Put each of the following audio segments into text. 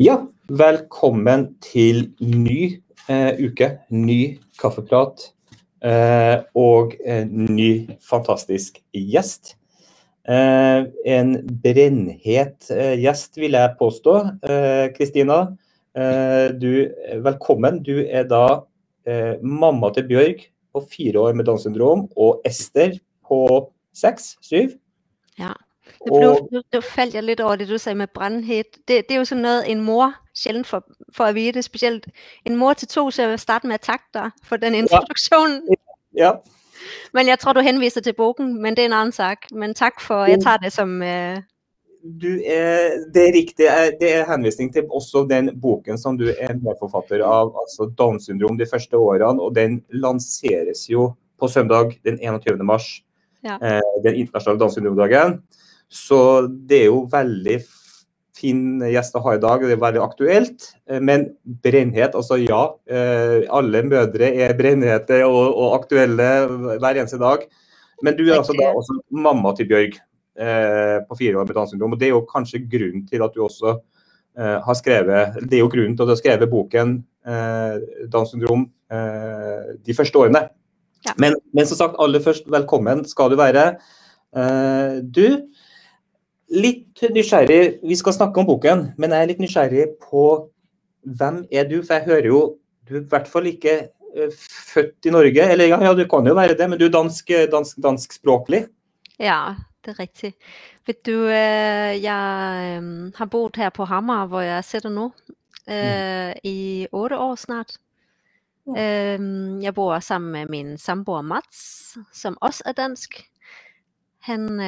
Ja, velkommen til ny eh, uke, ny kaffeprat eh, og en ny fantastisk gjest. Eh, en brennhet eh, gjest, vil jeg påstå. Eh, Kristina, eh, du, velkommen. Du er da eh, mamma til Bjørg på fire år med Downs syndrom, og Ester på seks, syv. Ja. Det blev, og... nu, nu faldt jeg lidt over det, du sagde med brændhed. Det, det er jo sådan noget, en mor sjældent for, for at vide, specielt en mor til to, så jeg vil starte med at takke dig for den introduktion. Ja. ja. Men jeg tror, du henviser til boken, men det er en anden sak. Men tak for, jeg tager det som... Uh... Du er, det er riktig. Det er henvisning til også den boken som du er medforfatter av, altså Downs syndrom de første årene, og den lanseres jo på søndag den 21. mars, ja. eh, den internasjonale Downs syndromdagen. Så det er jo veldig fin gjest å ha i dag, det er veldig aktuelt. Eh, men brennhet, altså ja. Eh, alle mødre er brennhete og, og aktuelle hver eneste dag. Men du er altså da også mamma til Bjørg eh, på fire år med Downs syndrom. Og det er jo kanskje grunnen til at du også eh, har skrevet Det er jo grunnen til at du har skrevet boken eh, Downs syndrom eh, de første årene. Ja. Men, men, som sagt, aller først, velkommen skal du være. du litt nysgjerrig, Vi skal snakke om boken, men jeg er litt nysgjerrig på hvem er du? For jeg hører jo du er i hvert fall ikke uh, født i Norge. Eller ja, ja, du kan jo være det, men du er dansk, dansk, danskspråklig. Ja, det er riktig. Vet du, uh, jeg um, har boet her på Hammer, hvor jeg sitter nå, uh, mm. i otte år snart. Mm. jeg bor sammen med min samboer Mats, som også er dansk. Han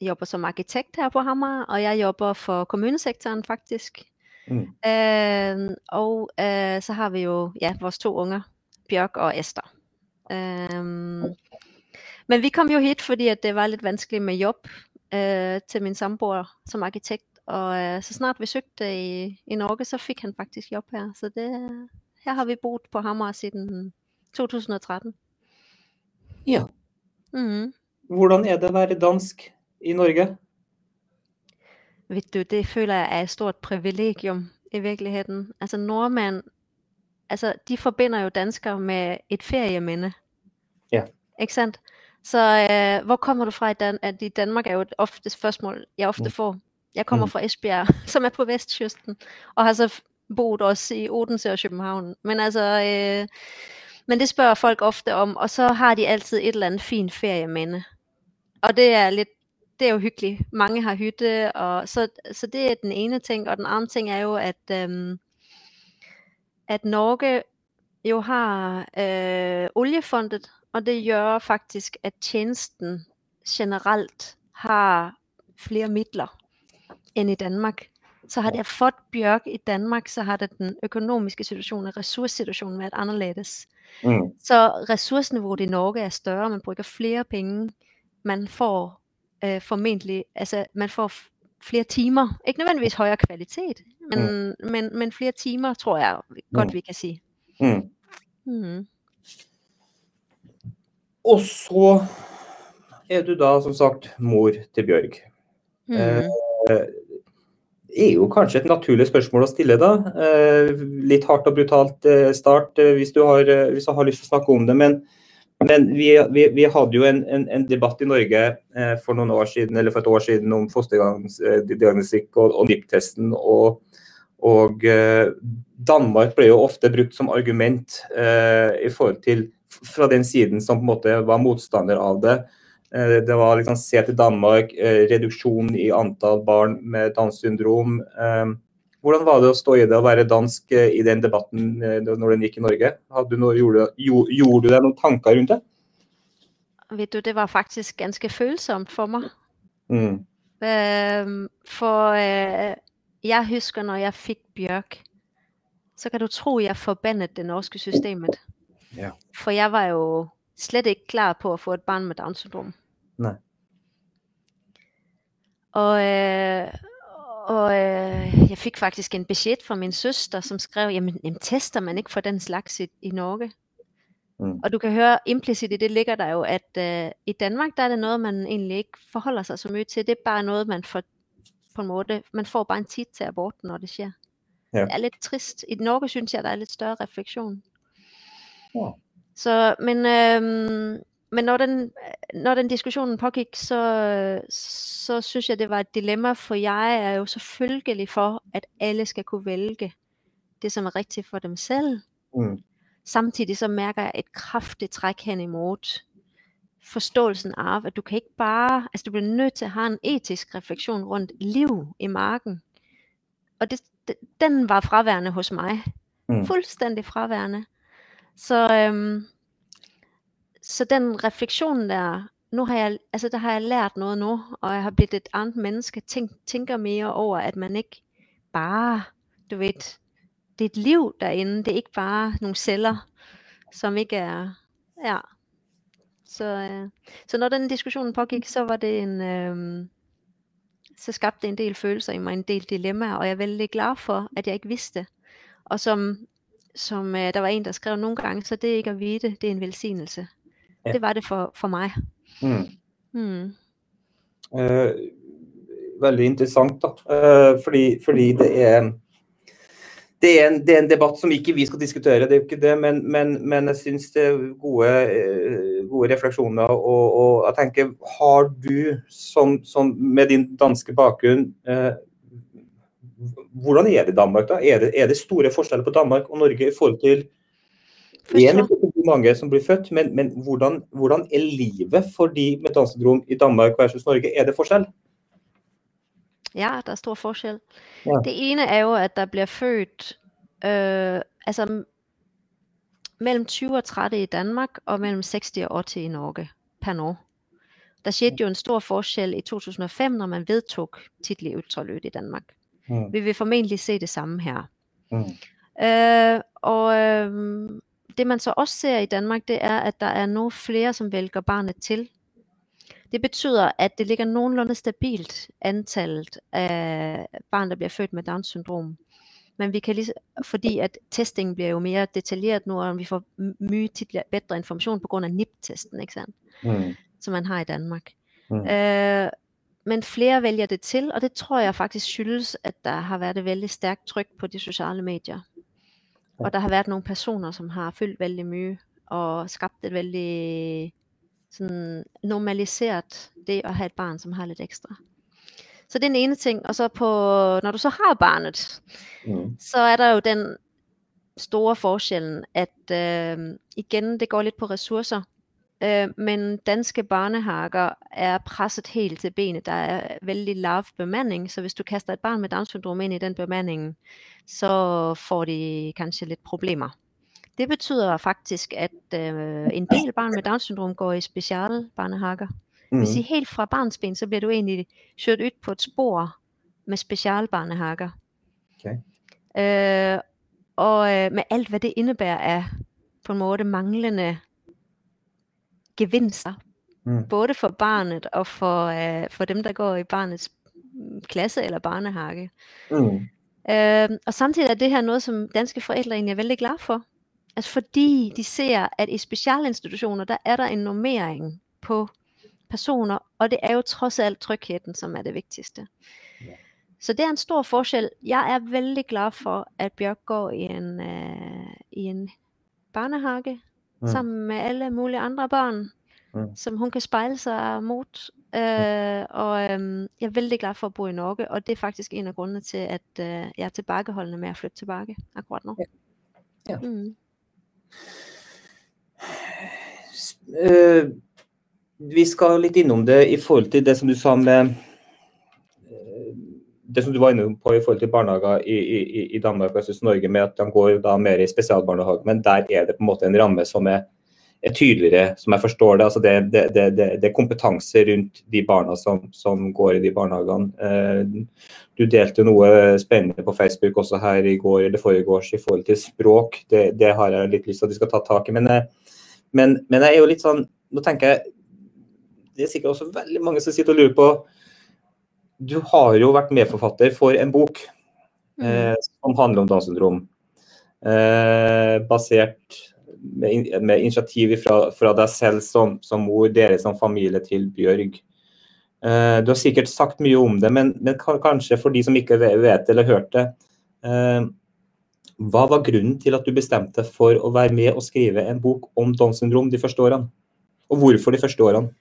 jobber som arkitekt her på Hammer, og jeg jobber for kommunesektoren faktisk. Mm. Øh, og øh, så har vi jo ja, vores to unger, Bjørk og Esther. Øh, men vi kom jo hit, fordi at det var lidt vanskeligt med job øh, til min samboer som arkitekt, og øh, så snart vi søgte i, i Norge, så fik han faktisk job her. Så det, her har vi boet på Hammer siden 2013. Ja. Mm. Hvordan er det at være dansk i Norge? Ved du, det føler jeg er et stort privilegium i virkeligheden. Altså nordmænd, altså de forbinder jo danskere med et ferieminde. Ja. Ikke sandt? Så øh, hvor kommer du fra i, Dan- at i Danmark er jo et ofte spørgsmål, jeg ofte mm. får. Jeg kommer mm. fra Esbjerg, som er på vestkysten, og har så boet også i Odense og København. Men altså, øh, men det spørger folk ofte om, og så har de altid et eller andet fint ferieminde. Og det er lidt det er jo hyggeligt. Mange har hytte, og så, så det er den ene ting. Og den anden ting er jo, at, øhm, at Norge jo har øh, oliefondet, og det gør faktisk, at tjenesten generelt har flere midler end i Danmark. Så har det fået Bjørk i Danmark, så har det den økonomiske situation og ressourcesituationen været anderledes. Mm. Så ressourceniveauet i Norge er større, man bruger flere penge, man får øh, formentlig, altså man får flere timer, ikke nødvendigvis højere kvalitet, men, mm. men, men flere timer, tror jeg godt, mm. vi kan sige. Mm. Mm. Og så er du da som sagt mor til Bjørg. Mm. Eh, er jo kanskje et naturlig spørsmål å stille, da. Eh, litt hardt og brutalt eh, start eh, hvis, du har, eh, hvis du har lyst til å snakke om det. Men men vi, vi, vi, hadde jo en, en, en debatt i Norge eh, for noen år siden, eller for et år siden om fostergangsdiagnostikk eh, og, og NIPT-testen. Og, og eh, Danmark ble jo ofte brukt som argument eh, i forhold til fra den siden som på en måte var motstander av det. Eh, det var liksom se til Danmark, eh, reduksjon i antall barn med Downs syndrom. Eh, Hvordan var det å stå i det å være dansk eh, i den debatten eh, når den gikk i Norge? Noe, gjorde, gjorde, du deg noen tanker rundt det? Vet du, det var faktisk ganske følsomt for meg. Mm. Uh, for uh, jeg husker, når jeg fikk Bjørk, så kan du tro, jeg forbandet det norske systemet. Ja. For jeg var jo slet ikke klar på å få et barn med Downs syndrom. Nei. Og, uh, og øh, jeg fik faktisk en budget fra min søster, som skrev, jamen, jamen tester man ikke for den slags i, i Norge? Mm. Og du kan høre, implicit i det ligger der jo, at øh, i Danmark, der er det noget, man egentlig ikke forholder sig så meget til. Det er bare noget, man får på en måde. Man får bare en tit til aborten, når det sker. Ja. Det er lidt trist. I Norge synes jeg, der er lidt større refleksion. Ja. Så, men, øhm, men når den, når den diskussionen pågik, så, så synes jeg, det var et dilemma, for jeg er jo selvfølgelig for, at alle skal kunne vælge det, som er rigtigt for dem selv. Mm. Samtidig så mærker jeg et kraftigt træk hen imod forståelsen af, at du kan ikke bare, altså du bliver nødt til at have en etisk refleksion rundt liv i marken. Og det, den var fraværende hos mig. Mm. Fuldstændig fraværende. Så, øhm, så den refleksion der, nu har jeg, altså der har jeg lært noget nu, og jeg har blivet et andet menneske, tænk, tænker mere over, at man ikke bare, du ved, det er et liv derinde, det er ikke bare nogle celler, som ikke er, ja. Så, øh, så når den diskussion pågik, så var det en, øh, så skabte det en del følelser i mig, en del dilemmaer, og jeg er vældig glad for, at jeg ikke vidste. Og som, som øh, der var en, der skrev nogle gange, så det ikke at vide, det er en velsignelse. Ja. Det var det for, for mig. Mm. Hmm. Eh, veldig interessant, da. Eh, fordi, fordi det er det er, en, det er en debatt som ikke vi skal diskutere, det er jo ikke det, men, men, men jeg syns det er gode, eh, gode refleksjoner. Og, og jeg tenker, har du som, som med din danske bakgrunn eh, Hvordan er det i Danmark, da? Er det, er det store forskjeller på Danmark og Norge i forhold til hvor mange som blir født, men, men hvordan, hvordan er livet for de med Downs syndrom i Danmark versus Norge? Er det forskjell? ja, der er stor forskel. Ja. Det ene er jo, at der bliver født, øh, altså mellem 20 og 30 i Danmark, og mellem 60 og 80 i Norge per år. Der skete jo en stor forskel i 2005, når man vedtog tidlig ultralyd i Danmark. Mm. Vi vil formentlig se det samme her. Mm. Øh, og øh, det man så også ser i Danmark, det er, at der er nogle flere, som vælger barnet til. Det betyder, at det ligger nogenlunde stabilt antallet af børn, der bliver født med Down syndrom. Men vi kan lige, fordi at testingen bliver jo mere detaljeret nu, og vi får mye bedre information på grund af NIP-testen, ikke sandt? Mm. som man har i Danmark. Mm. Øh, men flere vælger det til, og det tror jeg faktisk skyldes, at der har været et vældig stærkt tryk på de sociale medier. Og der har været nogle personer, som har fyldt vældig mye, og skabt et vældig sådan normaliseret det at have et barn, som har lidt ekstra. Så det er den ene ting. Og så på, når du så har barnet, Mm. så er der jo den store forskellen, at øh, igen, det går lidt på ressourcer. Øh, men danske barnehakker er presset helt til benet. Der er vældig lav bemanding, så hvis du kaster et barn med Down syndrom ind i den bemanding, så får de kanskje lidt problemer. Det betyder faktisk, at øh, en del barn med Down syndrom går i specialbarnehakker. Mm. Hvis I helt fra barnsben, så bliver du egentlig kørt ud på et spor med specialbarnehakker. Okay. Øh, og øh, med alt, hvad det indebærer af på en måde manglende gevinster, Mm. både for barnet og for, øh, for dem, der går i barnets klasse eller barnehage. Mm. Øh, og samtidig er det her noget, som danske forældre egentlig er vældig glade for. Altså fordi de ser, at i specialinstitutioner, der er der en normering på personer, og det er jo trods alt trygheden, som er det vigtigste. Så det er en stor forskel. Jeg er vældig glad for, at Bjørk går i en, øh, i en barnehage, mm. sammen med alle mulige andre børn, Mm. som hun kan spejle sig mod. Øh, og øhm, jeg er vældig glad for at bo i Norge, og det er faktisk en af grundene til, at øh, jeg er tilbageholdende med at flytte tilbage akkurat nu. Ja. Mm. Eh, vi skal litt innom det i forhold til det som du sa med eh, det som du var inne på i forhold til barnehager i, i, i Danmark versus Norge, med at de går da mer i spesialbarnehage. Men der er det på en måte en ramme som er tydeligere, som jeg forstår det. altså Det, det, det, det, det er kompetanse rundt de barna som, som går i de barnehagene. Eh, du delte noe spennende på Facebook også her i går eller foregårs i forhold til språk. Det, det har jeg litt lyst til at vi skal ta tak i. Men, eh, men, men jeg er jo litt sånn Nå tenker jeg Det er sikkert også veldig mange som sitter og lurer på Du har jo vært medforfatter for en bok Mm. eh, som handler om Downs syndrom. Eh, basert med, med initiativ fra, fra deg selv som, som mor, dere som familie til Bjørg. Uh, du har sikkert sagt mye om det, men, men, kanskje for de som ikke vet eller har hørt det. Uh, hva var grunnen til at du bestemte for å være med og skrive en bok om Downs syndrom de første årene? Og hvorfor de første årene?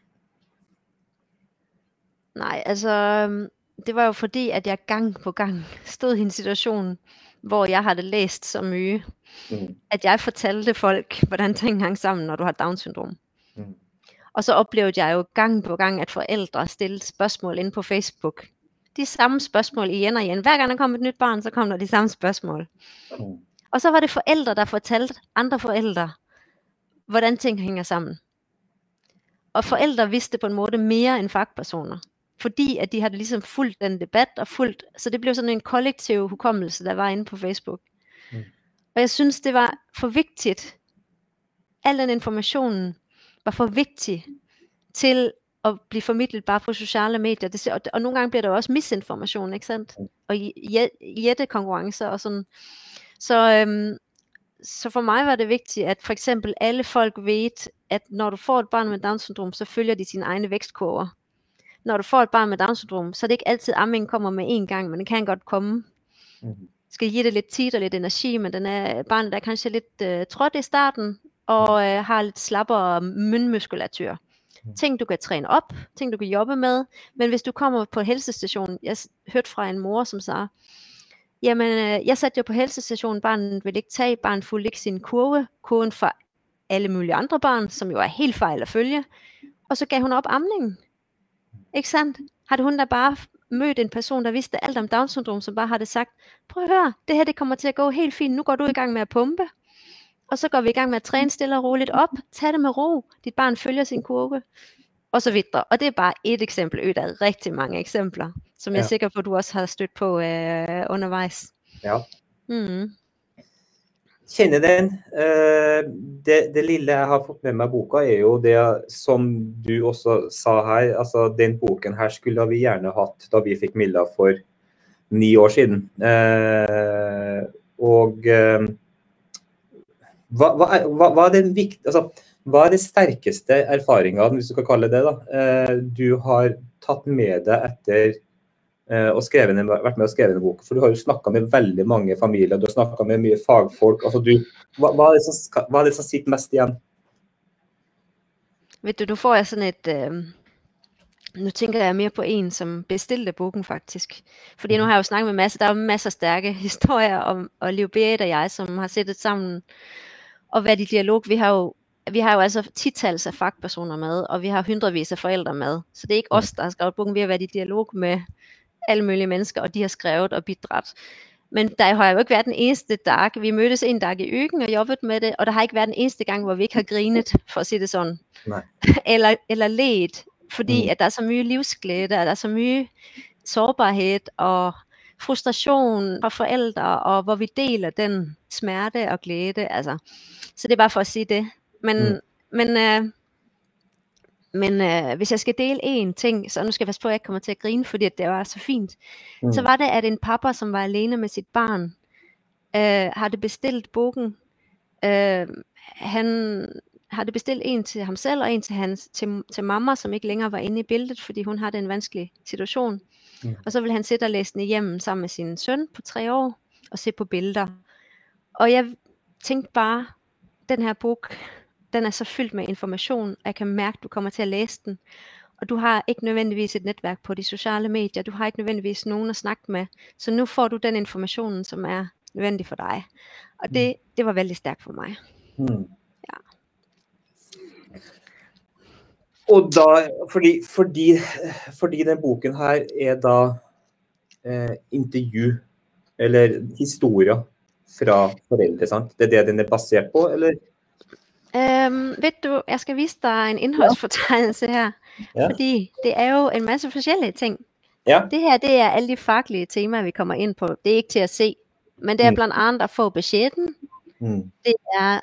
Nej, altså det var jo fordi, at jeg gang på gang stod i en situation, hvor jeg havde læst så mye, mm. at jeg fortalte folk, hvordan ting hang sammen, når du har Down-syndrom. Mm. Og så oplevede jeg jo gang på gang, at forældre stillede spørgsmål ind på Facebook. De samme spørgsmål igen og igen. Hver gang der kom et nyt barn, så kom der de samme spørgsmål. Mm. Og så var det forældre, der fortalte andre forældre, hvordan ting hænger sammen. Og forældre vidste på en måde mere end fagpersoner fordi at de havde ligesom fulgt den debat og fulgt, så det blev sådan en kollektiv hukommelse, der var inde på Facebook. Mm. Og jeg synes, det var for vigtigt, al den informationen var for vigtig til at blive formidlet bare på sociale medier. Det, og, og nogle gange bliver der også misinformation, ikke sandt? Mm. Og jættekonkurrencer og sådan. Så, øhm, så for mig var det vigtigt, at for eksempel alle folk ved, at når du får et barn med Down syndrom, så følger de sine egne vækstkurver når du får et barn med Down-syndrom, så er det ikke altid, at ammingen kommer med en gang, men det kan godt komme. Mm-hmm. Skal give det lidt tid og lidt energi, men den er, barnet er kanskje lidt øh, trådt i starten, og øh, har lidt slappere mundmuskulatur. Mm. Ting du kan træne op, ting du kan jobbe med, men hvis du kommer på helsestationen, jeg hørte fra en mor, som sagde, jamen øh, jeg satte jo på helsestationen, barnet ville ikke tage, barnet fulgte ikke sin kurve, kurven for alle mulige andre børn, som jo er helt fejl at følge, og så gav hun op amningen. Ikke sandt? Har hun da bare mødt en person, der vidste alt om Down-syndrom, som bare har det sagt, prøv at høre, det her det kommer til at gå helt fint, nu går du i gang med at pumpe, og så går vi i gang med at træne stille og roligt op, tag det med ro, dit barn følger sin kurve, og så videre. Og det er bare et eksempel, der er rigtig mange eksempler, som jeg er sikker på, at du også har stødt på øh, undervejs. Ja. Mm kjenner den. Eh, det, det, lille jeg har fått med meg boka, er jo det som du også sa her. altså Den boken her skulle vi gjerne hatt da vi fikk Milla for ni år siden. Eh, og eh, hva, hva, er, hva, hva, er den vikt, altså, hva er det sterkeste erfaringene, hvis du kan kalle det det, da, eh, du har tatt med deg etter og skrevet, vært med og skrevet en bok. For du har jo snakka med veldig mange familier, du har snakka med mye fagfolk. Altså du, hva, hva, er som, hva, er det som, sitter mest igjen? Vet du, nu får jeg sådan et... Øh, nu tænker jeg mere på en, som bestilte boken faktisk. Fordi nu har jeg jo snakket med masser, der er masser af stærke historier om, og Liv Berit og jeg, som har siddet sammen og været i dialog. Vi har jo vi har jo altså titals af fagpersoner med, og vi har hundredvis af forældre med. Så det er ikke os, der har skrevet bogen. Vi har været i dialog med alle mulige mennesker, og de har skrevet og bidraget. Men der har jo ikke været den eneste dag. Vi mødtes en dag i ugen og jobbet med det, og der har ikke været den eneste gang, hvor vi ikke har grinet, for at sige det sådan. Nej. eller, eller let, fordi mm. at der er så mye livsglæde, og der er så mye sårbarhed og frustration fra forældre, og hvor vi deler den smerte og glæde. Altså. Så det er bare for at sige det. Men, mm. men øh, men øh, hvis jeg skal dele en ting, så nu skal jeg passe på, at jeg ikke kommer til at grine, fordi det var så fint. Mm. Så var det, at en pappa, som var alene med sit barn, øh, havde bestilt bogen. Øh, han havde bestilt en til ham selv, og en til, hans, til, til mamma, som ikke længere var inde i billedet, fordi hun havde en vanskelig situation. Mm. Og så ville han sætte og læse den hjem sammen med sin søn på tre år, og se på billeder. Og jeg tænkte bare, den her bog, den er så fyldt med information, jeg kan mærke, at du kommer til at læse den. Og du har ikke nødvendigvis et netværk på de sociale medier, du har ikke nødvendigvis nogen at snakke med, så nu får du den information, som er nødvendig for dig. Og det, mm. det var veldig stærkt for mig. Mm. Ja. Og da, fordi, fordi, fordi den boken her er da eh, intervju, eller historier fra forældre, sant? Det er det den er baseret på, eller? Øhm, ved du, jeg skal vise dig en indholdsfortegnelse her, ja. fordi det er jo en masse forskellige ting. Ja. Det her, det er alle de faglige temaer, vi kommer ind på. Det er ikke til at se, men det er mm. blandt andet at få budgetten. Mm. Det er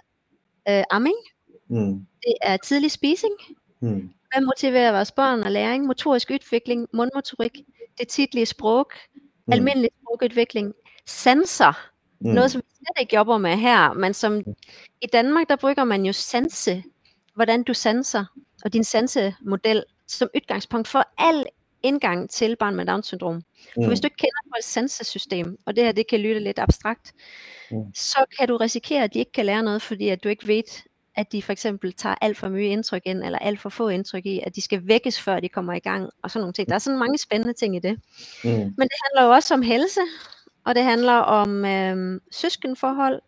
øh, amming. Mm. Det er tidlig spising. Mm. Hvad motiverer vores børn og læring? Motorisk udvikling, mundmotorik, det tidlige sprog, mm. almindelig sprogudvikling, sanser. Mm. Noget, som vi slet ikke jobber med her, men som mm. i Danmark, der bruger man jo sanse, hvordan du sanser, og din sansemodel som udgangspunkt for al indgang til barn med Down-syndrom. For mm. hvis du ikke kender folks sansesystem, og det her det kan lytte lidt abstrakt, mm. så kan du risikere, at de ikke kan lære noget, fordi at du ikke ved, at de for eksempel tager alt for mye indtryk ind, eller alt for få indtryk i, at de skal vækkes, før de kommer i gang, og sådan nogle ting. Der er sådan mange spændende ting i det. Mm. Men det handler jo også om helse, og det handler om øh, søskenforhold,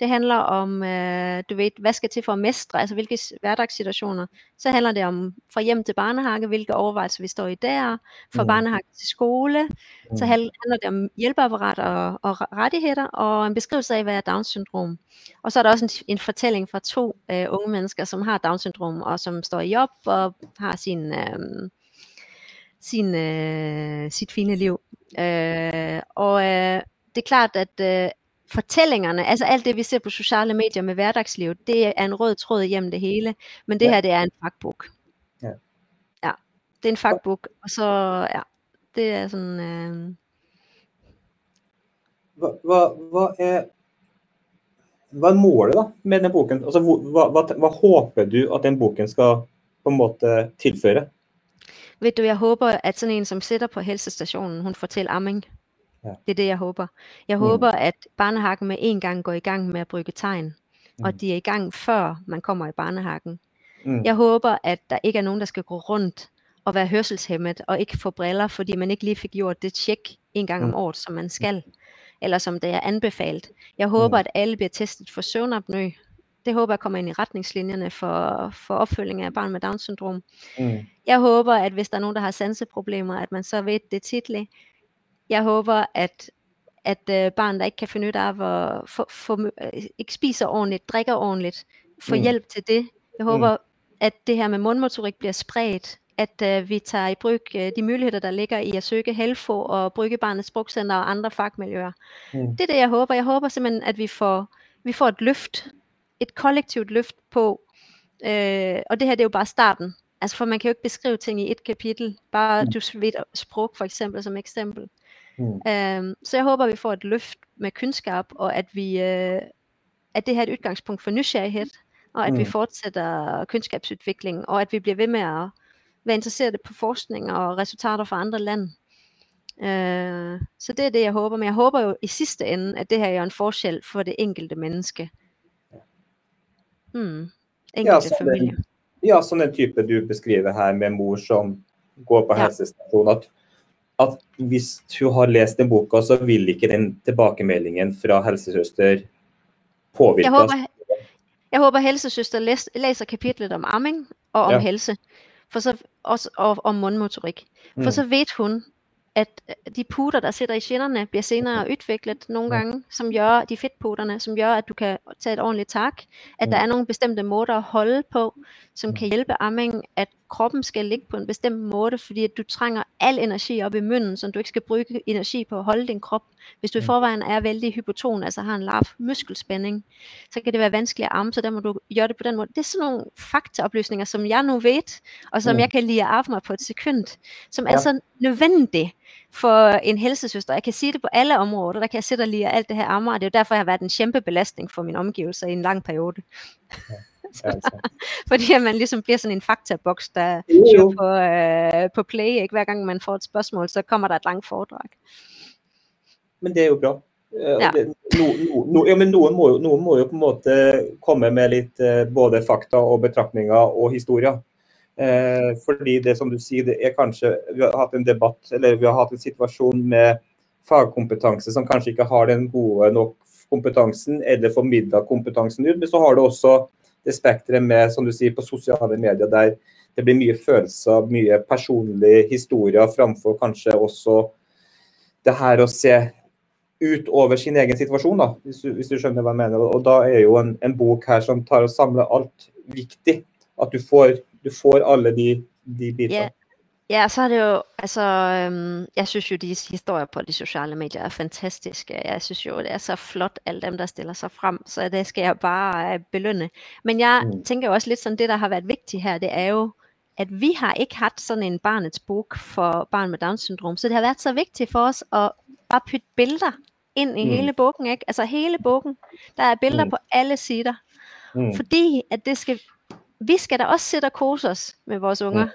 det handler om, øh, du ved, hvad skal til for at mestre, altså hvilke hverdagssituationer. Så handler det om fra hjem til barnehage, hvilke overvejelser vi står i der, fra mm. barnehage til skole. Mm. Så handler det om hjælpeapparat og, og rettigheder, og en beskrivelse af, hvad er Down-syndrom. Og så er der også en, en fortælling fra to øh, unge mennesker, som har Down-syndrom, og som står i job og har sin... Øh, sin, øh, sit fine liv. Øh, og øh, det er klart, at øh, fortællingerne, altså alt det, vi ser på sociale medier med hverdagsliv, det er en rød tråd igennem det hele, men det ja. her, det er en fakbog. Ja. ja. det er en fakbog, og så, ja, det er sådan... Øh... Hvad, hvad, hvad er hvad er målet da, med den boken? Altså, hvad, hvad, hvad håber du, at den boken skal på en måde tilføre? Ved du, jeg håber, at sådan en, som sitter på helsestationen, hun får til amming. Ja. Det er det, jeg håber. Jeg mm. håber, at barnehakken med en gang går i gang med at brygge tegn, mm. og de er i gang før man kommer i barnehakken. Mm. Jeg håber, at der ikke er nogen, der skal gå rundt og være hørselshemmet og ikke få briller, fordi man ikke lige fik gjort det tjek en gang mm. om året, som man skal, eller som det er anbefalet. Jeg håber, mm. at alle bliver testet for søvnapnø. Det håber jeg kommer ind i retningslinjerne for, for opfølging af barn med Down-syndrom. Mm. Jeg håber, at hvis der er nogen, der har sanseproblemer, at man så ved det tidligt, jeg håber, at at øh, barn, der ikke kan finde ud af at få, få, øh, ikke spiser ordentligt, drikker ordentligt, får mm. hjælp til det. Jeg håber, mm. at det her med mundmotorik bliver spredt, at øh, vi tager i brug øh, de muligheder, der ligger i at søge Helfo og Brygge Barnets Sprogcenter og andre fagmiljøer. Mm. Det er det, jeg håber. Jeg håber simpelthen, at vi får, vi får et løft, et kollektivt løft på, øh, og det her det er jo bare starten. Altså for man kan jo ikke beskrive ting i et kapitel, bare mm. du ved sprog for eksempel som eksempel. Mm. Øhm, så jeg håber, vi får et løft med kundskab, og at vi øh, at det her er et udgangspunkt for nysgerrighed, og at mm. vi fortsætter kundskabsudvikling, og at vi bliver ved med at være interesseret på forskning og resultater fra andre lande. Øh, så det er det, jeg håber. Men jeg håber jo i sidste ende, at det her er en forskel for det enkelte menneske. Enkelte ja, familie. Den, ja, sådan en type du beskriver her med mor som går på ja. helsestasjon, at at hvis hun har lest den boka, så vil ikke den tilbakemeldingen fra helsesøster påvirke jeg håber, jeg håber helsesøster læs, læser kapitlet om amming og om ja. helse, for så, også, og om mundmotorik. For mm. så ved hun, at de puter, der sidder i skinnerne, bliver senere udviklet nogle gange, som gør, de fedtputerne, som gør, at du kan tage et ordentligt tak, at der er nogle bestemte måder at holde på, som kan hjælpe ammingen, at kroppen skal ligge på en bestemt måde, fordi at du trænger al energi op i munden, så du ikke skal bruge energi på at holde din krop. Hvis du i forvejen er vældig hypoton, altså har en lav muskelspænding, så kan det være vanskeligt at amme, så der må du gøre det på den måde. Det er sådan nogle faktaoplysninger, som jeg nu ved, og som mm. jeg kan lige af mig på et sekund, som ja. er så nødvendige for en helsesøster. Jeg kan sige det på alle områder, der kan jeg sætte og lige alt det her ammer, og det er jo derfor, jeg har været en kæmpe belastning for min omgivelser i en lang periode. Ja. Altså. Fordi at man ligesom bliver sådan en faktaboks, der jo. på, øh, på play. Ikke? Hver gang man får et spørgsmål, så kommer der et langt foredrag. Men det er jo bra. Eh, ja. No, no, no, ja, men noen må, jo, noen må jo på en måte komme med litt eh, både fakta og betraktninger og historier. Eh, fordi det som du sier, det er kanskje Vi har hatt en debatt, eller vi har hatt en situasjon med fagkompetanse som kanskje ikke har den gode nok kompetansen eller formidla kompetansen ut. Men så har du også det spekteret med, som du sier, på sosiale medier der det blir mye følelser, mye personlige historier framfor kanskje også det her å se utover sin egen situasjon, da, hvis du, hvis du, skjønner hva jeg mener. Og da er jo en, en bok her som tar og samler alt viktig. At du får, du får alle de, de bitene. Yeah. Ja, så er det jo, altså, øhm, jeg synes jo, de historier på de sociale medier er fantastiske. Jeg synes jo, det er så flot, alle dem, der stiller sig frem, så det skal jeg bare øh, belønne. Men jeg mm. tænker jo også lidt sådan, det der har været vigtigt her, det er jo, at vi har ikke haft sådan en barnets bog for barn med Down-syndrom, så det har været så vigtigt for os at bare putte billeder ind i mm. hele bogen, ikke? Altså hele bogen, der er billeder mm. på alle sider. Mm. Fordi at det skal, vi skal da også sætte og kose os med vores unger. Mm.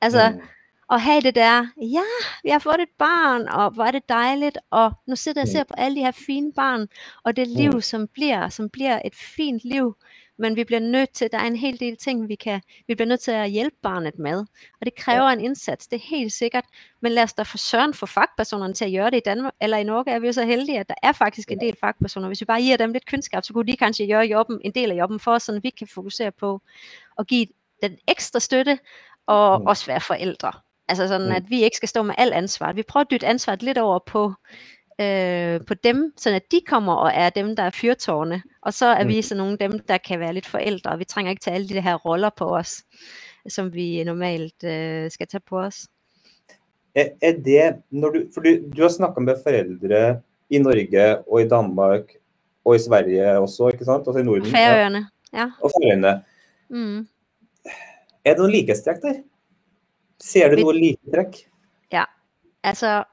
Altså, mm Og have det der, ja, vi har fået et barn, og hvor er det dejligt, og nu sidder jeg og ser på alle de her fine barn, og det liv, som bliver, som bliver et fint liv, men vi bliver nødt til, der er en hel del ting, vi kan, vi bliver nødt til at hjælpe barnet med, og det kræver en indsats, det er helt sikkert, men lad os da for søren få fagpersonerne til at gøre det i Danmark, eller i Norge er vi jo så heldige, at der er faktisk en del fagpersoner, hvis vi bare giver dem lidt kundskab, så kunne de kanskje gøre jobben, en del af jobben for os, så vi kan fokusere på at give den ekstra støtte, og Mm. også være forældre. Altså sådan, Mm. at vi ikke skal stå med alt ansvar. Vi prøver at dytte ansvaret lidt over på, øh, på dem, så at de kommer og er dem, der er fyrtårne. Og så er Mm. vi sådan nogle dem, der kan være lidt forældre, og vi trænger ikke til alle de her roller på os, som vi normalt øh, skal tage på os. Er, er det når du, for du, du har snakka med foreldre i Norge og i Danmark og i Sverige også, ikke sant? Altså i Norden. Ja. Færøerne, ja. Og Færøyene. Mm. Er det noen likhetstrekk der? Ser du Vi- noe likhetrekk? Altså,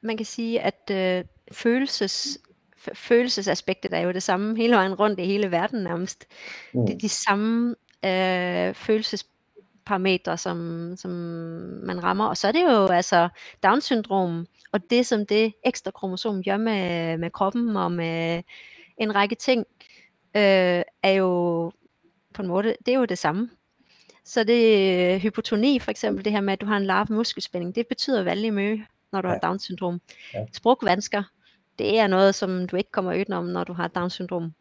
man kan sige, at øh, følelses, følelsesaspektet er jo det samme hele vejen rundt i hele verden nærmest. Mm. Det er de samme øh, følelsesparametre, som, som man rammer. Og så er det jo altså Down-syndrom, og det som det ekstra kromosom gør med, med kroppen og med en række ting, øh, er jo på en måde, det er jo det samme. Så det er hypotoni for eksempel, det her med, at du har en lav muskelspænding, det betyder vældig mye, når du har Ja. Down-syndrom. Ja. Sprogvansker, det er noget, som du ikke kommer udenom, når du har Down-syndrom.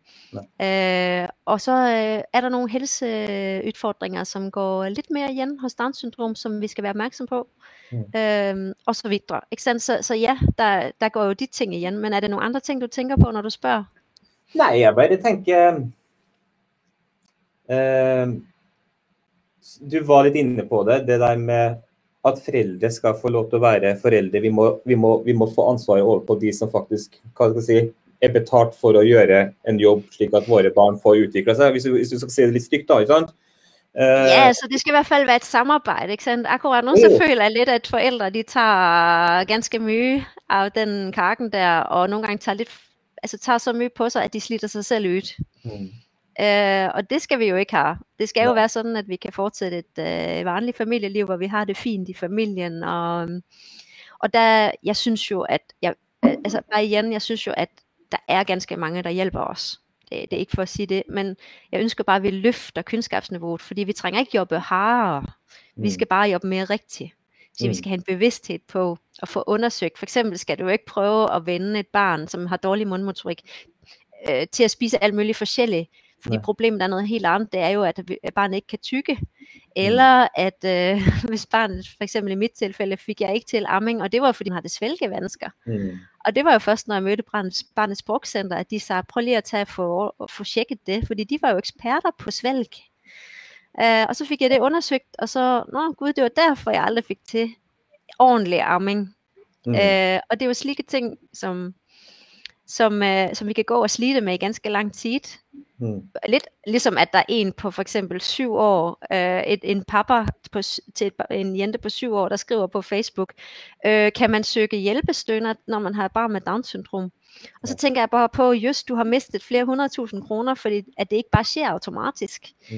Øh, og så øh, er der nogle helseudfordringer, som går lidt mere igen hos Down-syndrom, som vi skal være opmærksom på. Mm. Øh, og så videre. Ikke sandt? Så, så ja, der, der går jo de ting igen. Men er det nogle andre ting, du tænker på, når du spørger? Nei, jeg bare tenker eh, Du var litt inne på det, det der med at foreldre skal få lov å være foreldre. Vi må, vi må, vi må få ansvaret over på de som faktisk hva skal jeg si, er betalt for å gjøre en jobb, slik at våre barn får utvikle seg. Hvis du, skal si det stygt, da. ikke sant? Eh, Ja, altså det skal i hvert fald være et samarbejde, ikke sandt? Akkurat nu, så føler jeg lidt, at forældre, de tager ganske mye af den kakken der, og nogle gange tager lidt, altså tager så mye på sig, at de slitter sig selv ud. mm, Øh, og det skal vi jo ikke have. Det skal jo Nej. være sådan, at vi kan fortsætte et øh, vanligt familieliv, hvor vi har det fint i familien. Og, og der, jeg synes jo, at, jeg, altså bare igen, jeg synes jo, at der er ganske mange, der hjælper os. Det, det er ikke for at sige det, men jeg ønsker bare, at vi løfter kundskabsniveauet, fordi vi trænger ikke jobbe hardere. Vi mm, skal bare jobbe mere rigtigt. Så vi Mm. skal have en bevidsthed på at få undersøgt. For eksempel skal du jo ikke prøve at vende et barn, som har dårlig mundmotorik, øh, til at spise alt muligt forskelligt. Fordi Nej. problemet er noget helt andet. Det er jo, at vi- barnet ikke kan tykke. Eller at øh, hvis barnet, for eksempel i mit tilfælde, fik jeg ikke til amming, og det var fordi, man havde svælgevansker. mm, Og det var jo først, når jeg mødte barnets, barnets sprogcenter, at de sagde, prøv lige at tage for, få tjekket det, fordi de var jo eksperter på svælg. Uh, og så fik jeg det undersøgt, og så, nå gud, det var derfor, jeg aldrig fik til ordentlig amming. mm, Uh, og det er jo slike ting, som, som, uh, som vi kan gå og slide med i ganske lang tid. mm, Lidt ligesom at der er en på for eksempel syv år, øh, et, en pappa på, til et, en jente på syv år, der skriver på Facebook, øh, kan man søge hjælpestønner, når man har et barn med Down-syndrom? Og så tænker jeg bare på, just du har mistet flere hundredtusind kroner, fordi at det ikke bare sker automatisk. mm,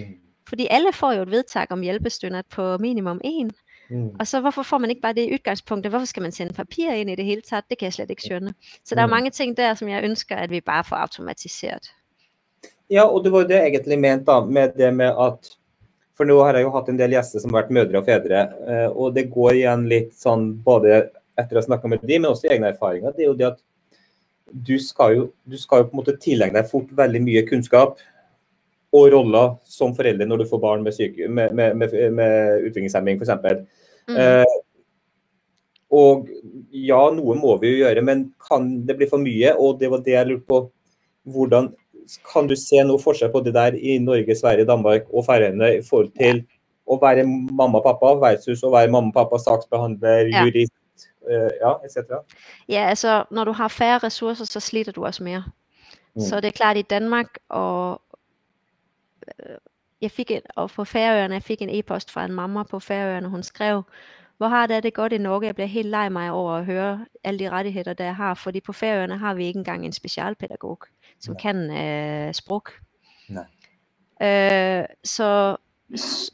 Fordi alle får jo et vedtag om hjælpestønner på minimum en. mm. Og så hvorfor får man ikke bare det i udgangspunktet? Hvorfor skal man sende papir ind i det hele taget? Det kan jeg slet ikke skønne. Så der er Mm. mange ting der, som jeg ønsker, at vi bare får automatiseret. Ja, og det var jo det egentlig ment da, med det med at For nå har jeg jo hatt en del gjester som har vært mødre og fedre, eh, og det går igjen litt sånn både etter å ha snakka med de, men også i egne erfaringer. Det er jo det at du skal jo, du skal jo på en måte tilegne deg fort veldig mye kunnskap og roller som forelder når du får barn med, syke, med, med, med, med utviklingshemming f.eks. Mm. Eh, og ja, noe må vi jo gjøre, men kan det bli for mye? Og det var det jeg lurte på. Hvordan kan du se noe forskjell på det der i Norge, Sverige, Danmark og Færøyene i forhold til å være mamma og pappa versus å være mamma og pappa, saksbehandler, Ja. jurist, eh, ja, etc. Ja, altså, når du har færre ressourcer, så sliter du også mere. Mm. Så det er klart i Danmark, og øh, jeg fik en, og på Færøerne, jeg fik en e-post fra en mamma på Færøerne, hun skrev, hvor har det det godt i Norge, jeg bliver helt lej mig over at høre alle de rettigheder, der jeg har, fordi på Færøerne har vi ikke engang en specialpædagog, som Nej. kan øh, sprog. Nej. Øh, så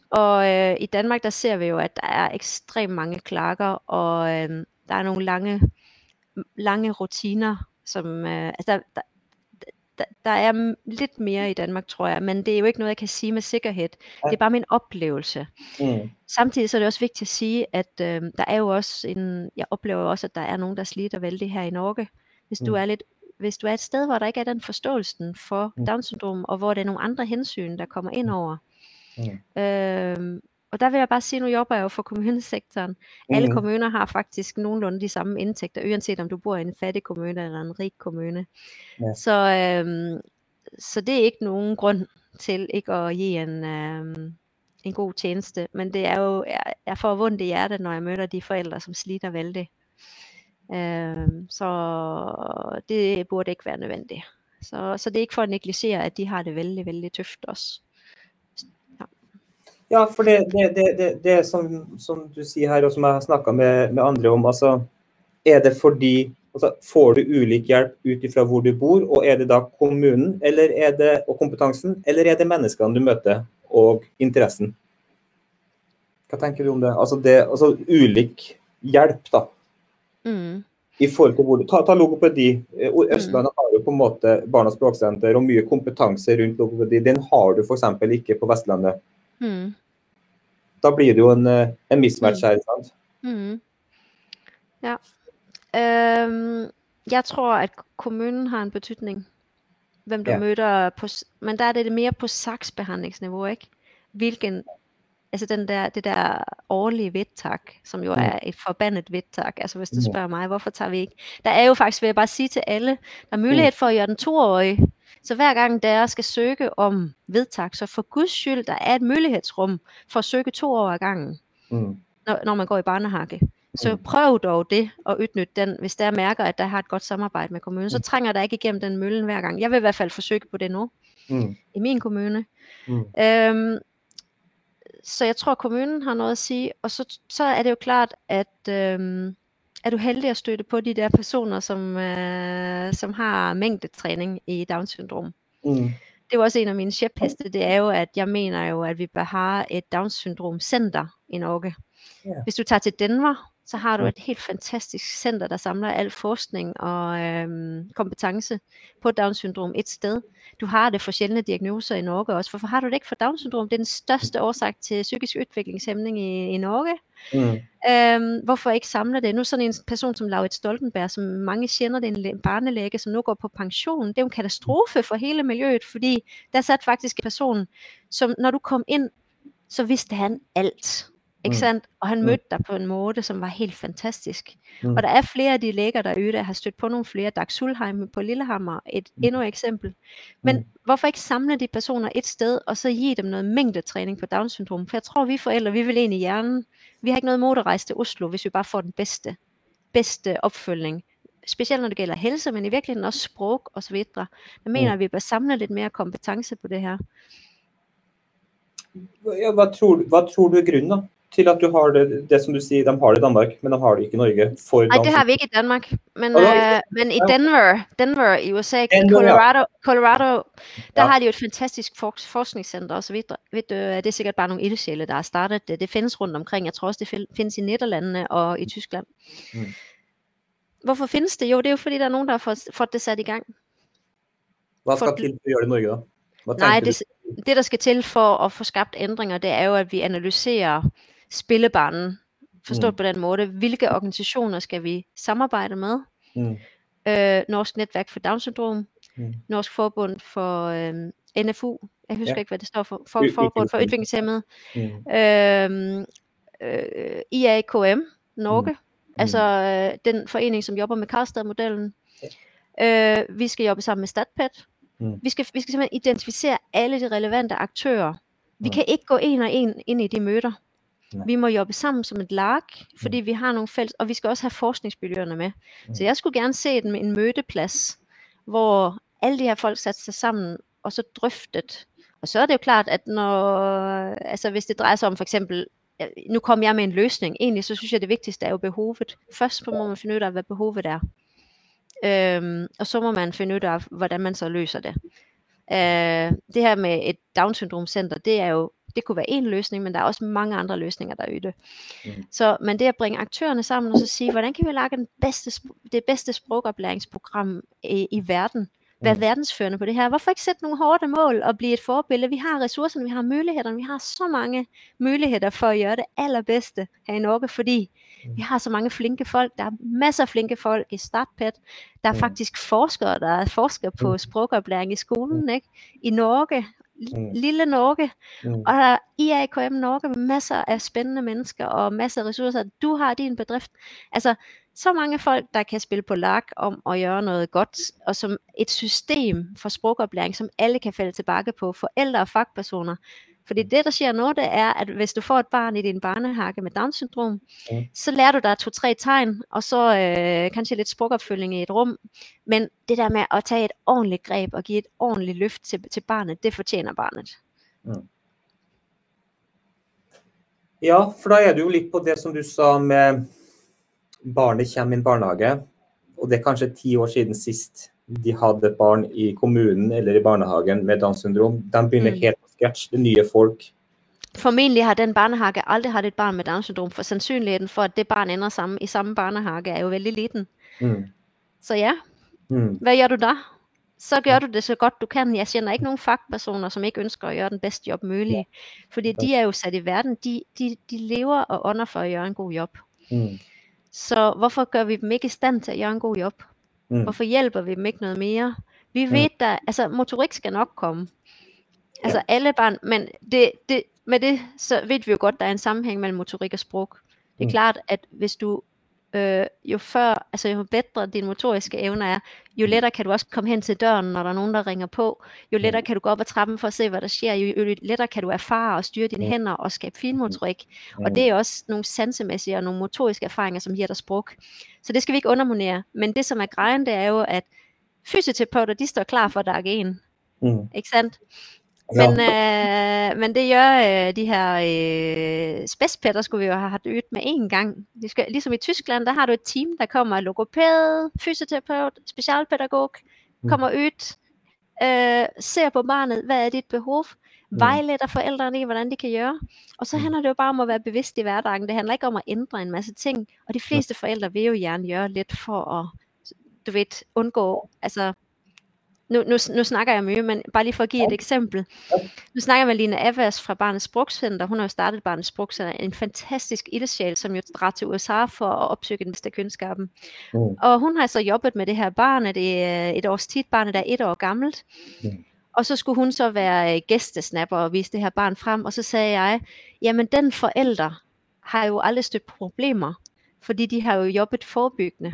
Og øh, i Danmark, der ser vi jo, at der er ekstremt mange klager, og øh, der er nogle lange, lange rutiner, som, øh, altså der, der, der, der er lidt mere i Danmark, tror jeg, men det er jo ikke noget, jeg kan sige med sikkerhed. Det er bare min oplevelse. Mm. Samtidig så er det også vigtigt at sige, at øh, der er jo også en, jeg oplever også, at der er nogen, der sliter vældig her i Norge. Hvis du mm. er lidt hvis du er et sted, hvor der ikke er den forståelsen for mm. Down-syndrom, og hvor det er nogle andre hensyn, der kommer ind over. Mm. Øhm, og der vil jeg bare sige, nu jobber jeg jo for kommunesektoren. Mm. Alle kommuner har faktisk nogenlunde de samme indtægter, uanset om du bor i en fattig kommune eller en rig kommune. Ja. Så, øhm, så det er ikke nogen grund til ikke at give en, øhm, en god tjeneste. Men det er jo, jeg, jeg får vondt i hjertet, når jeg møder de forældre, som sliter vældig. Øh, så det burde ikke være nødvendigt. Så, så det er ikke for at negligere, at de har det vældig, vældig tøft også. Ja, for det, det, det, det, som, som du siger her, og som jeg har snakket med, med andre om, altså, er det fordi altså, Får du ulik hjælp ut ifra hvor du bor, og er det da kommunen eller er det, og kompetensen, eller er det menneskene du møter og interessen? Hva tenker du om det? Altså, det, altså ulik hjelp, da. Mm. I forhold til hvor, ta, ta logopedi. Eh, Østlandet har jo på en måte Barnas språksenter og mye kompetanse rundt logopedi. Den har du f.eks. ikke på Vestlandet. Mm. Da blir det jo en, eh, en mismatch her. sant? Mm. Ja. Um, jeg tror, at kommunen har en betydning, hvem du ja. møder på, men der er det mere på saksbehandlingsniveau, ikke? Hvilken altså den der, det der årlige vedtak, som jo mm. er et forbandet vedtak, altså hvis du mm. spørger mig, hvorfor tager vi ikke? Der er jo faktisk, vil jeg bare sige til alle, der er mulighed mm. for at gøre den toårig, så hver gang der skal søge om vedtak, så for guds skyld, der er et mulighedsrum for at søge to år ad gangen, mm. når, når man går i barnehage. Så prøv dog det og udnytte den, hvis der mærker, at der har et godt samarbejde med kommunen. Så trænger der ikke igennem den møllen hver gang. Jeg vil i hvert fald forsøge på det nu, mm. i min kommune. Mm. Øhm, så jeg tror, at kommunen har noget at sige, og så, så er det jo klart, at øhm, er du heldig at støtte på de der personer, som, øh, som har mængdetræning i Down-syndrom. Mm. Det er jo også en af mine chefheste, det er jo, at jeg mener jo, at vi bør have et Down-syndrom-center i Norge. Yeah. Hvis du tager til Denver, så har du et helt fantastisk center, der samler al forskning og øhm, kompetence på Down-syndrom et sted. Du har det for sjældne diagnoser i Norge også. Hvorfor har du det ikke for Down-syndrom? Det er den største årsag til psykisk udviklingshæmning i, i Norge. Mm. Øhm, hvorfor ikke samle det? Nu sådan en person som Laurit Stoltenberg, som mange kender, det er en barnelæge, som nu går på pension. Det er jo en katastrofe for hele miljøet, fordi der sat faktisk en person, som når du kom ind, så vidste han alt ikke mm. sandt? Og han mm. mødte dig på en måde, som var helt fantastisk. Mm. Og der er flere af de læger derude, der har stødt på nogle flere. Dag Sulheim på Lillehammer, et mm. endnu et eksempel. Men mm. hvorfor ikke samle de personer et sted, og så give dem noget mængdetræning på Down-syndrom? For jeg tror, vi forældre, vi vil ind i hjernen. Vi har ikke noget mod at rejse til Oslo, hvis vi bare får den bedste, bedste opfølgning specielt når det gælder helse, men i virkeligheden også sprog og så videre. Jeg mener, mm. at vi bør samle lidt mere kompetence på det her. Ja, hvad, tror, hvad tror du er grunden? Til at du har det, det som du siger, de har det i Danmark, men de har det ikke i Norge. For Nej, det har vi ikke i Danmark, men, øh, men i Denver, Denver i USA, Denver, Colorado, Colorado, der ja. har de jo et fantastisk for, forskningscenter og så videre. Ved du, det er sikkert bare nogle ildsjæle, der har startet det. Det findes rundt omkring. Jeg tror også, det findes i Nederlandene og i Tyskland. Mm. Hvorfor findes det? Jo, det er jo fordi, der er nogen, der har fået, fået det sat i gang. Hvad skal til for at gøre det i Norge da? Hvad Nej, det, det der skal til for at få skabt ændringer, det er jo, at vi analyserer spillebanen. Forstået mm. på den måde. Hvilke organisationer skal vi samarbejde med? Mm. Øh, Norsk Netværk for Down-syndrom, mm. Norsk Forbund for øh, NFU, jeg husker ja. ikke, hvad det står for, for Forbund for Udviklingshemmede, mm. øh, øh, IAKM, Norge, mm. altså øh, den forening, som jobber med Karlstad-modellen. Ja. Øh, vi skal jobbe sammen med StatPet. Mm. Vi, skal, vi skal simpelthen identificere alle de relevante aktører. Vi mm. kan ikke gå en og en ind i de møder. Nej. Vi må jobbe sammen som et lag, fordi mm. vi har nogle fælles, og vi skal også have forskningsmiljøerne med. Mm. Så jeg skulle gerne se med en mødeplads, hvor alle de her folk satte sig sammen, og så drøftet. Og så er det jo klart, at når, altså hvis det drejer sig om for eksempel, nu kommer jeg med en løsning, egentlig så synes jeg det vigtigste er jo behovet. Først må man finde ud af, hvad behovet er. Øhm, og så må man finde ud af, hvordan man så løser det. Øh, det her med et Down-syndrom center, det er jo det kunne være en løsning, men der er også mange andre løsninger der i det. Mm. Så, men det at bringe aktørerne sammen og så sige, hvordan kan vi lage den bedste, det bedste sprogoplæringsprogram i, i verden, være Mm. verdensførende på det her. Hvorfor ikke sætte nogle hårde mål og blive et forbillede? Vi har ressourcerne, vi har mulighederne, vi har så mange muligheder for at gøre det allerbedste her i Norge, fordi Mm. vi har så mange flinke folk. Der er masser af flinke folk i Startpet. Der er Mm. faktisk forskere, der er forsker på Mm. sprogoplæring i skolen, ikke? I Norge, Mm. lille Norge, Mm. og der er IAKM Norge med masser af spændende mennesker og masser af ressourcer. Du har din bedrift. Altså, så mange folk, der kan spille på lag om at gøre noget godt, og som et system for sprogoplæring, som alle kan falde tilbage på, forældre og fagpersoner. Fordi det, der sker nu, det er, at hvis du får et barn i din barnehage med Down-syndrom, Mm. så lærer du dig to-tre tegn, og så øh, kanskje lidt sprogopfølging i et rum. Men det der med at tage et ordentligt greb og give et ordentligt løft til, til barnet, det fortjener barnet. Ja, for da er du jo litt på det som du sa med barnet kommer i en barnehage, og det er kanskje ti år siden sist de hadde et barn i kommunen eller i barnehagen med Downs syndrom. De begynner Mm. helt er nye folk. Formentlig har den barnehage aldrig haft et barn med Down syndrom, for sandsynligheden for, at det barn ender sammen, i samme barnehage, er jo vældig liten. Mm. Så ja, Mm. hvad gør du da? Så gør du det så godt du kan. Jeg kender ikke nogen fagpersoner, som ikke ønsker at gøre den bedste job mulig. Fordi de er jo sat i verden. De, de, de lever og ånder for at gøre en god job. Mm. Så hvorfor gør vi dem ikke i stand til at gøre en god job? Mm. Hvorfor hjælper vi dem ikke noget mere? Vi Mm. ved der, altså motorik skal nok komme. Altså alle barn, men det, det, med det, så ved vi jo godt, der er en sammenhæng mellem motorik og sprog. Det er Mm. klart, at hvis du, øh, jo før, altså jo bedre dine motoriske evner er, jo Mm. lettere kan du også komme hen til døren, når der er nogen, der ringer på. Jo lettere kan du gå op ad trappen for at se, hvad der sker. Jo, jo lettere kan du erfare og styre dine hænder og skabe finmotorik. Mm. Og det er også nogle sansemæssige og nogle motoriske erfaringer, som giver dig sprog. Så det skal vi ikke underminere. Men det, som er grejen, det er jo, at fysioterapeuter, de står klar for dag 1. Mm. Ikke sandt? Men, øh, men det gør øh, de her øh, spidspætter, skulle vi jo have ydt med én gang. De skal, ligesom i Tyskland, der har du et team, der kommer logopæd, fysioterapeut, specialpædagog, Mm. kommer ud, øh, ser på barnet, hvad er dit behov, Mm. vejleder forældrene i, hvordan de kan gøre. Og så Mm. handler det jo bare om at være bevidst i hverdagen. Det handler ikke om at ændre en masse ting. Og de fleste forældre vil jo gerne gøre lidt for at, du ved, undgå, altså, nu, nu, nu snakker jeg mye, men bare lige for at give et eksempel. Nu snakker jeg med Lina Avas fra Barnets Sprogcenter. Hun har jo startet Barnets Sprogcenter. En fantastisk ildsjæl, som jo drar til USA for at opsøge den bedste kundskaben. Mm. Og hun har så jobbet med det her barn, at det er et års tid. Barnet er et år gammelt. Mm. Og så skulle hun så være gæstesnapper og vise det her barn frem. Og så sagde jeg, jamen den forælder har jo aldrig stødt problemer, fordi de har jo jobbet forebyggende.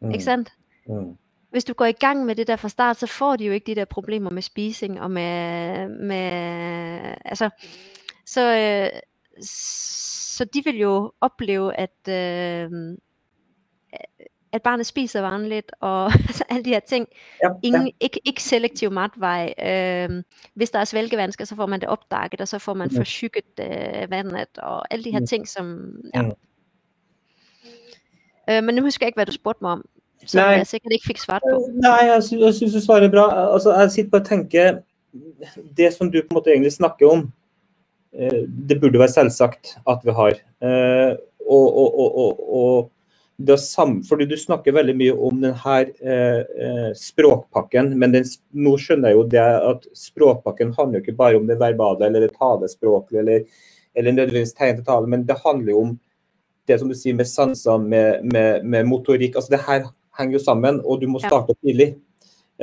Mm. Ikke sandt? Mm. Hvis du går i gang med det der fra start, så får de jo ikke de der problemer med spising og med, med altså, så, øh, så de vil jo opleve, at, øh, at barnet spiser vanligt, og altså, alle de her ting. Ja, Ingen, ja. ikke, ikke selektiv matvej. Øh, hvis der er svælgevansker, så får man det opdaget, og så får man Mm. forsyket øh, vandet, og alle de her Mm. ting, som... Ja. Mm. Øh, men nu husker jeg ikke, hvad du spurgte mig om, som Nej. jeg sikkert ikke fik svaret på. Nei, jeg, sy jeg syns du svarer bra. Altså, jeg sitter bare og tenker Det som du på en måte egentlig snakker om, eh, det burde være selvsagt at vi har. Eh, og, og, og, og, det å sam, fordi Du snakker veldig mye om denne språkpakken, men den, nå skjønner jeg jo det at språkpakken handler jo ikke bare om det verbale eller det talespråklige eller, eller nødvendigvis tegn til tale, men det handler jo om det som du sier med sanser, med, med, med motorikk. altså Det her henger jo sammen, og du må Ja. starte tidlig.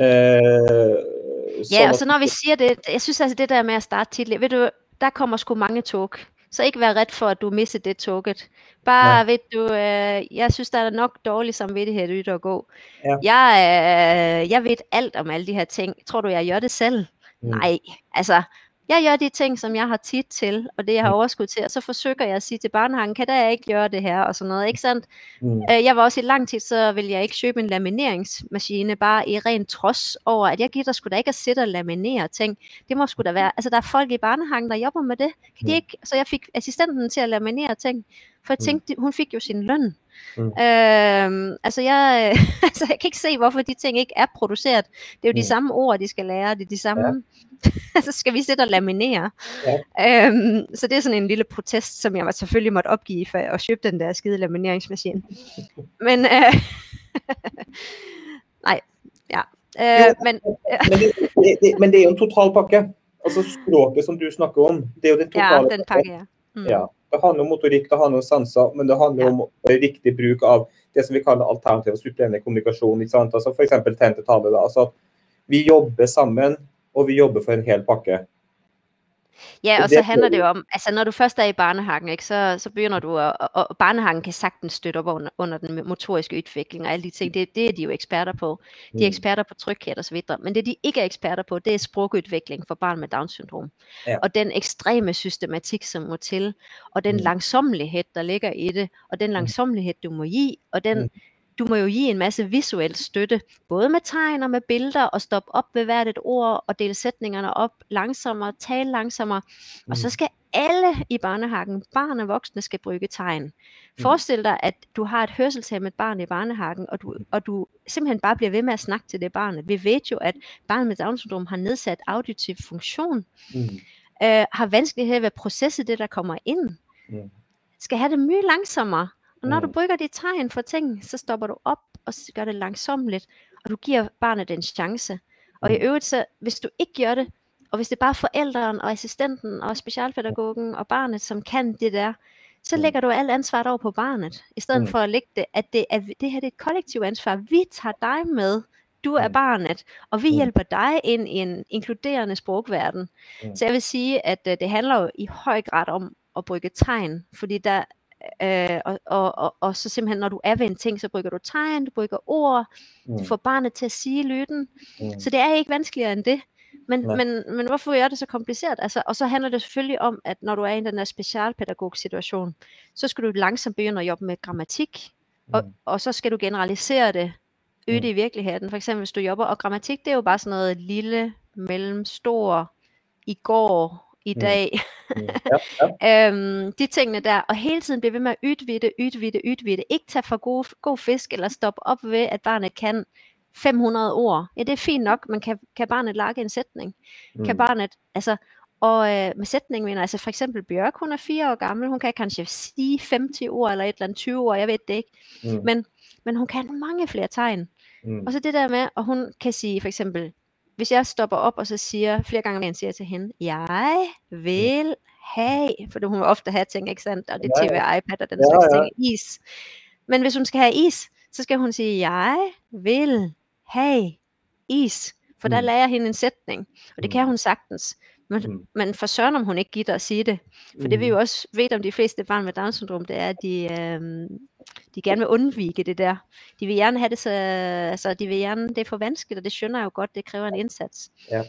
Eh, Ja, sånn og at- så når vi siger det, jeg synes altså det der med at starte tidligt, ved du, der kommer sgu mange tog. Så ikke vær ret for, at du misser det toget. Bare, Nej. ved du, øh, jeg synes, der er nok dårlig samvittighed ud at gå. Ja. Jeg, øh, jeg ved alt om alle de her ting. Tror du, jeg gør det selv? Mm. Nej, altså, jeg gør de ting, som jeg har tid til, og det jeg har Mm. overskud til, og så forsøger jeg at sige til barnehagen, kan der ikke gøre det her, og sådan noget, ikke sandt? Mm. Øh, Jeg var også i lang tid, så ville jeg ikke købe en lamineringsmaskine, bare i ren trods over, at jeg gider sgu da ikke at sidde og laminere ting. Det må sgu da være, altså der er folk i barnehagen, der jobber med det. Kan de Mm. ikke? Så jeg fik assistenten til at laminere ting. For jeg Mm. tænkte, hun fik jo sin løn. Mm. Øhm, altså, jeg, altså, jeg kan ikke se, hvorfor de ting ikke er produceret. Det er jo de Mm. samme ord, de skal lære. Det er de samme... så skal vi sidde og laminere. Ja. Øhm, så det er sådan en lille protest, som jeg selvfølgelig måtte opgive for at købe den der skide lamineringsmaskine. Men, øh, nej, ja. Øh, Jo. men Men det, det, det, men det er jo en total pakke. Altså Språket som du snakker om, det er jo den ja, totale den pakke, ja. Mm. Ja, Det handler om motorikk, det handler om sanser, men det handler Ja. om riktig bruk av det som vi kaller alternativ og supplerende kommunikasjon. ikke sant? Altså F.eks. tegn til tale. da, altså at Vi jobber sammen, og vi jobber for en hel pakke. Ja, og så er handler det jo- om, altså når du først er i barnehagen, ikke, så, så begynder du at, og, barnehagen kan sagtens støtte op under, under den motoriske udvikling og alle de ting, det, det er de jo eksperter på. De er Mm. eksperter på tryghed og så videre, men det de ikke er eksperter på, det er sprogudvikling for barn med Down-syndrom. Ja. Og den ekstreme systematik, som må til, og den Mm. langsommelighed, der ligger i det, og den langsommelighed, du må give, og den, Mm. Du må jo give en masse visuel støtte, både med tegn og med billeder, og stoppe op ved hvert et ord, og dele sætningerne op langsommere, tale langsommere, og så Mm. skal alle i barnehagen, barn og voksne, skal bruge tegn. Mm. Forestil dig, at du har et hørselshæmmet barn i barnehagen, og du, og du simpelthen bare bliver ved med at snakke til det barn. Vi ved jo, at barn med Down-syndrom har nedsat auditiv funktion, Mm. øh, har vanskelighed ved at processe det, der kommer ind, Mm. skal have det mye langsommere. Og når Mm. du bruger dit tegn for ting, så stopper du op og gør det langsomligt, og du giver barnet en chance. Og i Mm. øvrigt, så, hvis du ikke gør det, og hvis det er bare forældren og assistenten og specialpædagogen og barnet, som kan det der, så Mm. lægger du alt ansvaret over på barnet, i stedet Mm. for at lægge det, at det, er, det her det er et kollektivt ansvar. Vi tager dig med, du er barnet, og vi Mm. hjælper dig ind i en inkluderende sprogverden. Mm. Så jeg vil sige, at øh, det handler jo i høj grad om at bruge tegn, fordi der Øh, og, og, og, og så simpelthen, når du er ved en ting, så bruger du tegn, du bruger ord, du Mm. får barnet til at sige lyden. Mm. Så det er ikke vanskeligere end det. Men, Nej. men, men hvorfor gør det så kompliceret? Altså, og så handler det selvfølgelig om, at når du er i den der specialpædagog-situation, så skal du langsomt begynde at jobbe med grammatik, og, Mm. og så skal du generalisere det ude Mm. i virkeligheden. For eksempel hvis du jobber, og grammatik det er jo bare sådan noget lille, mellem, stor, i går, i dag. Mm. Ja, ja. øhm, de tingene der, og hele tiden blive ved med at udvide, udvide, udvide. Ikke tage for god, god fisk, eller stoppe op ved, at barnet kan 500 ord. Ja, det er fint nok, men kan, kan barnet lage en sætning? Mm. Kan barnet, altså, og øh, med sætning mener altså for eksempel Bjørk, hun er fire år gammel, hun kan kanskje sige 50 ord, eller et eller andet 20 ord, jeg ved det ikke, Mm. men, men hun kan mange flere tegn. Mm. Og så det der med, at hun kan sige for eksempel, hvis jeg stopper op og så siger flere gange, mere siger til hende, jeg vil have, for hun vil ofte have ting, ikke sandt? Og det er tv, iPad og den Ja, slags ja. ting, is. Men hvis hun skal have is, så skal hun sige, jeg vil have is. For der Mm. lærer hende en sætning, og det Mm. kan hun sagtens. Men, Mm. men for søren, om hun ikke gider at sige det. For det vi jo også ved om de fleste børn med Down-syndrom, det er, at de, øhm, de gerne vil undvige det der. De vil gerne have det så, altså de vil gerne, det er for vanskeligt, og det skønner jeg jo godt, det kræver en indsats. Ja,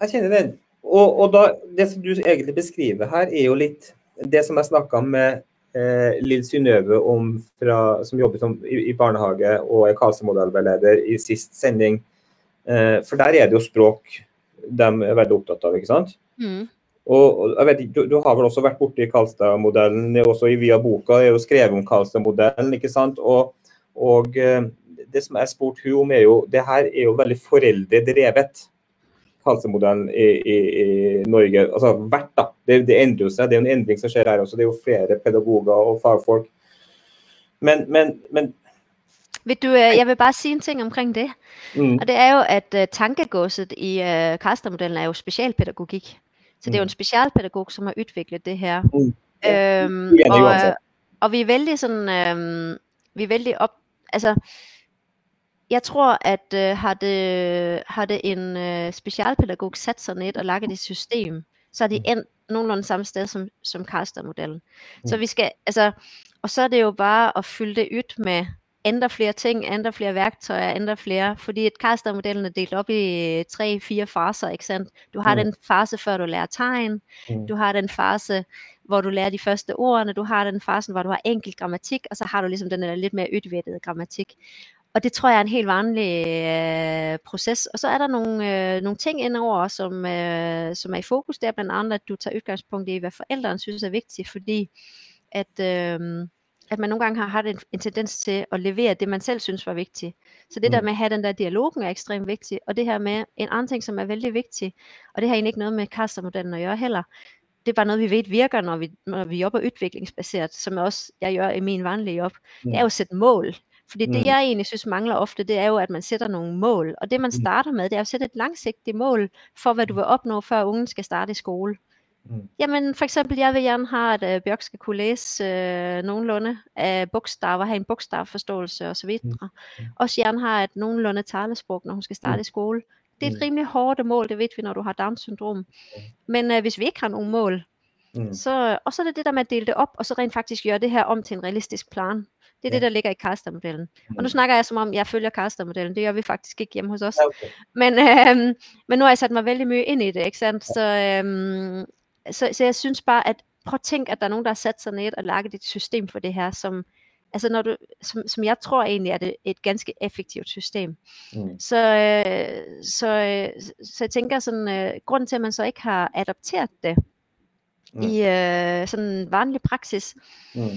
jeg kjenner den. Og, og da, det som du egentlig beskriver her, er jo litt det som jeg snakka med eh, Lill Synnøve om, fra, som jobber som, i, i barnehage og er KASE-modellveileder i sist sending. Eh, for der er det jo språk de er veldig opptatt av, ikke sant? Mm. Og, og jeg vet, ikke, du, du har vel også vært borti Karlstad-modellen, også i via boka er jo skrevet om Karlstad-modellen, ikke sant? Og, og eh, det som jeg spurte hun om, er jo det her er jo veldig foreldredrevet. Karlstad-modellen i, i, i Norge. Altså hvert, da. Det, det endrer seg. Det er en endring som skjer her også. Det er jo flere pedagoger og fagfolk. Men, men, men Vil du, øh, jeg vil bare sige en ting omkring det, mm, og det er jo, at uh, tankegåset i uh, Karster-modellen er jo specialpædagogik. Så det er jo en Mm. specialpædagog, som har udviklet det her. Mm. Ja, Øhm, uenig og, uansett. øh, og vi er vældig sådan, øhm, vi er vældig op, altså, jeg tror, at øh, har, det, har det en øh, specialpædagog sat sig ned og lagt et system, så er de Mm. endt nogenlunde samme sted som, som Karster-modellen. Så Mm. vi skal, altså, og så er det jo bare at fylde det ud med ændre flere ting, ændre flere værktøjer, ændre flere, fordi et Karster-modellen er delt op i tre, fire faser, ikke sandt? Du har Mm. den fase, før du lærer tegn, Mm. du har den fase, hvor du lærer de første ordene, du har den fase, hvor du har enkelt grammatik, og så har du ligesom den der lidt mere udvittede grammatik. og det tror jeg er en helt vanlig øh, proces. Og så er der nogle, øh, nogle ting indover, som, øh, som er i fokus. Det er blandt andet, at du tager udgangspunkt i, hvad forældrene synes er vigtigt, fordi at, øh, at man nogle gange har haft en, en tendens til at levere det, man selv synes var vigtigt. Så det mm. der med at have den der dialogen er ekstremt vigtigt. Og det her med en anden ting, som er vældig vigtig, og det har egentlig ikke noget med Kaster-modellen at gøre heller, det er bare noget, vi ved virker, når vi, når vi jobber udviklingsbaseret, som også jeg gør i min vanlige job. Mm. Det er jo at sætte mål. Fordi mm. det, jeg egentlig synes mangler ofte, det er jo, at man sætter nogle mål. Og det, man mm. starter med, det er at sætte et langsigtigt mål for, hvad du vil opnå, før ungen skal starte i skole. Mm. Jamen for eksempel, jeg vil gerne have, at uh, Bjørk skal kunne læse uh, nogenlunde af bogstaver, have en bogstavforståelse osv. Mm. mm. Også gerne have et nogenlunde talesprog, når hun skal starte mm. i skole. Det er et mm. rimelig hårdt mål, det ved vi, når du har Down-syndrom. Mm. Men uh, hvis vi ikke har nogen mål, mm. så, og så er det det der med at dele det op, og så rent faktisk gøre det her om til en realistisk plan. Det er ja. det, der ligger i Caster-modellen. Og nu mm. snakker jeg som om, jeg følger Caster-modellen. Det gør vi faktisk ikke hjemme hos os. Okay. Men, øhm, men nu har jeg sat mig vældig mye ind i det, ikke sandt? Så, øhm, så, så jeg synes bare, at prøv at tænke, at der er nogen, der har sat sig ned og laget et system for det her, som, altså når du, som, som jeg tror egentlig er det et ganske effektivt system. Mm. Så, øh, så, øh, så jeg tænker sådan, øh, grunden til, at man så ikke har adopteret det mm. i øh, sådan vanlig praksis, mm.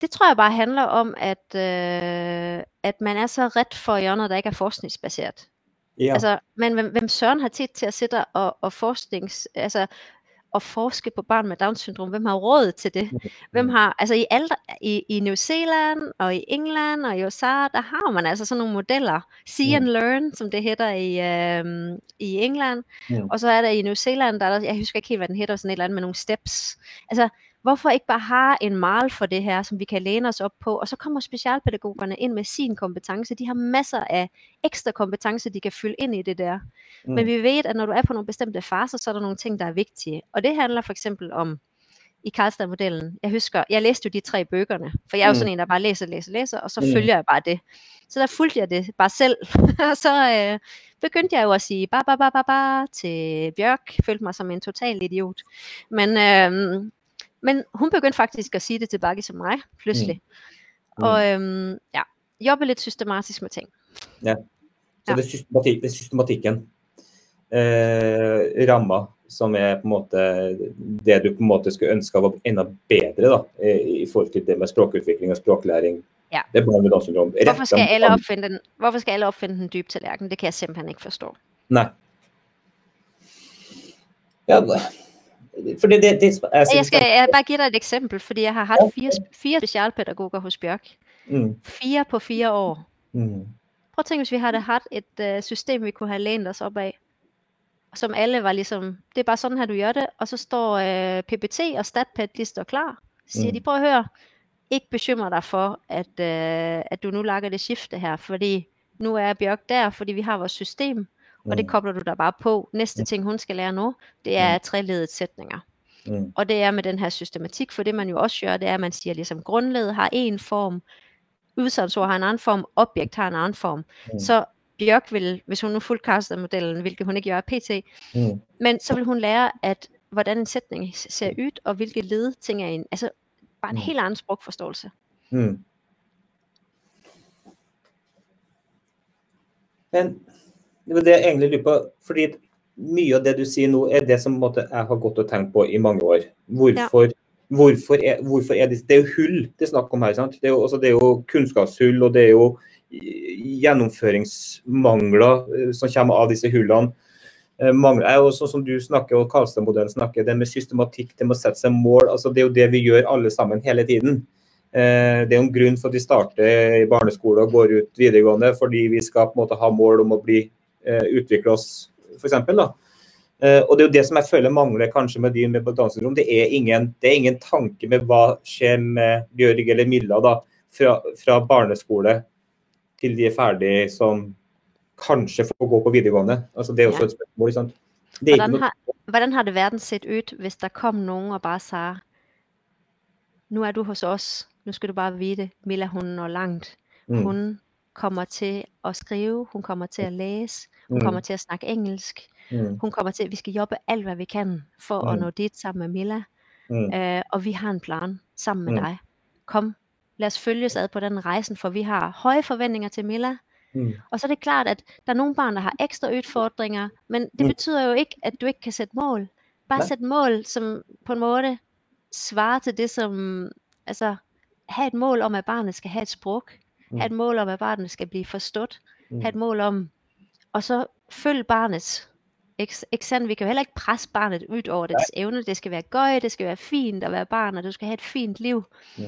det tror jeg bare handler om, at, øh, at man er så ret for hjørnet, der ikke er forskningsbaseret. Ja. Altså, men hvem, hvem Søren har tid til at sætte og, og forsknings, altså at forske på børn med Down-syndrom? Hvem har råd til det? Hvem har, altså i, alle, i, i New Zealand og i England og i USA, der har man altså sådan nogle modeller. See and learn, som det hedder i, øh, i England. Og så er der i New Zealand, der er der, jeg husker ikke helt, hvad den hedder, sådan et eller andet med nogle steps. Altså, Hvorfor ikke bare have en mal for det her, som vi kan læne os op på, og så kommer specialpædagogerne ind med sin kompetence. De har masser af ekstra kompetence, de kan fylde ind i det der. Mm. Men vi ved, at når du er på nogle bestemte faser, så er der nogle ting, der er vigtige. Og det handler for eksempel om i Karlstad-modellen. Jeg husker, jeg læste jo de tre bøgerne, for jeg er jo mm. sådan en, der bare læser, læser, læser, og så mm. følger jeg bare det. Så der fulgte jeg det bare selv. og så øh, begyndte jeg jo at sige ba ba ba ba ba til Bjørk. Følte mig som en total idiot. Men øh, men hun begyndte faktisk at sige det tilbage til mig, pludselig. Mm. Mm. Og øhm, ja, jobbe lidt systematisk med ting. Ja, så ja. det, systematik, det er systematikken. Eh, ramma, som er på en måte det du på en måte skulle ønske var enda bedre da, i forhold til det med språkutvikling og språklæring. Ja. Det er bare med Downs syndrom. Hvorfor skal, alle opfinde den, hvorfor skal alle opfinde den dybe tallerken? Det kan jeg simpelthen ikke forstå. Nej. Ja, for det, det, det, altså, jeg skal jeg bare give dig et eksempel, fordi jeg har haft fire, fire specialpædagoger hos Bjørk. Mm. Fire på fire år. Mm. Prøv at tænke, hvis vi havde haft et uh, system, vi kunne have lænet os op af, som alle var ligesom, det er bare sådan her, du gør det, og så står øh, PPT og StatPad, de står klar. Så siger mm. de, prøv at høre, ikke bekymre dig for, at, uh, at du nu lager det skifte her, fordi nu er Bjørk der, fordi vi har vores system, og det mm. kobler du der bare på. Næste ting, hun skal lære nu, det er mm. treledede sætninger. Mm. Og det er med den her systematik, for det man jo også gør, det er, at man siger, ligesom grundledet har en form, udsatsord har en anden form, objekt har en anden form. Mm. Så Bjørk vil, hvis hun nu fuldkaster modellen, hvilket hun ikke gør pt, mm. men så vil hun lære, at hvordan en sætning ser ud, og hvilke led ting er en, altså bare en mm. helt anden sprogforståelse. Mm. Men det jeg egentlig lurer på. fordi mye av det du sier nå, er det som måte, jeg har gått og tenkt på i mange år. Hvorfor, ja. hvorfor, er, hvorfor er, det Det er jo hull det er snakk om her. sant? Det er jo, altså, det er jo kunnskapshull, og det er jo gjennomføringsmangler eh, som kommer av disse hullene. Eh, mangler er jo sånn som du snakker, og Karlstad-modellen snakker, det med systematikk, det med å sette seg mål. altså Det er jo det vi gjør alle sammen hele tiden. Eh, det er jo en grunn for at vi starter i barneskole og går ut videregående, fordi vi skal på en måte ha mål om å bli utvikle oss, f.eks. Uh, og det er jo det som jeg føler mangler kanskje med de med Downs syndrom. Det er, ingen, det er ingen tanke med hva skjer med Bjørg eller Milla da, fra, fra barneskole til de er ferdige som kanskje får gå på videregående. Altså, det er også et spørsmål. Sant? Det hvordan, har, hvordan har det verden sett ut hvis der kom noen og bare sa nå er du hos oss, nå skal du bare vite, Milla hun når langt. Mm. Kommer til at skrive, hun kommer til at læse, hun mm. kommer til at snakke engelsk, mm. hun kommer til, vi skal jobbe alt, hvad vi kan, for mm. at nå dit sammen med Milla, mm. øh, og vi har en plan sammen med mm. dig. Kom, lad os følges ad på den rejsen, for vi har høje forventninger til Milla, Mm. Og så er det klart, at der er nogle børn, der har ekstra udfordringer, men det Mm. betyder jo ikke, at du ikke kan sætte mål. Bare Nej. sæt mål, som på en måde svarer til det, som, altså, have et mål om, at barnet skal have et sprog, Mm. have et mål om, at barnet skal blive forstået, Mm. have et mål om, og så følg barnets. Ikke, ikke sandt? Vi kan jo heller ikke presse barnet ud over dets evne. Det skal være gøj, det skal være fint at være barn, og du skal have et fint liv. Mm.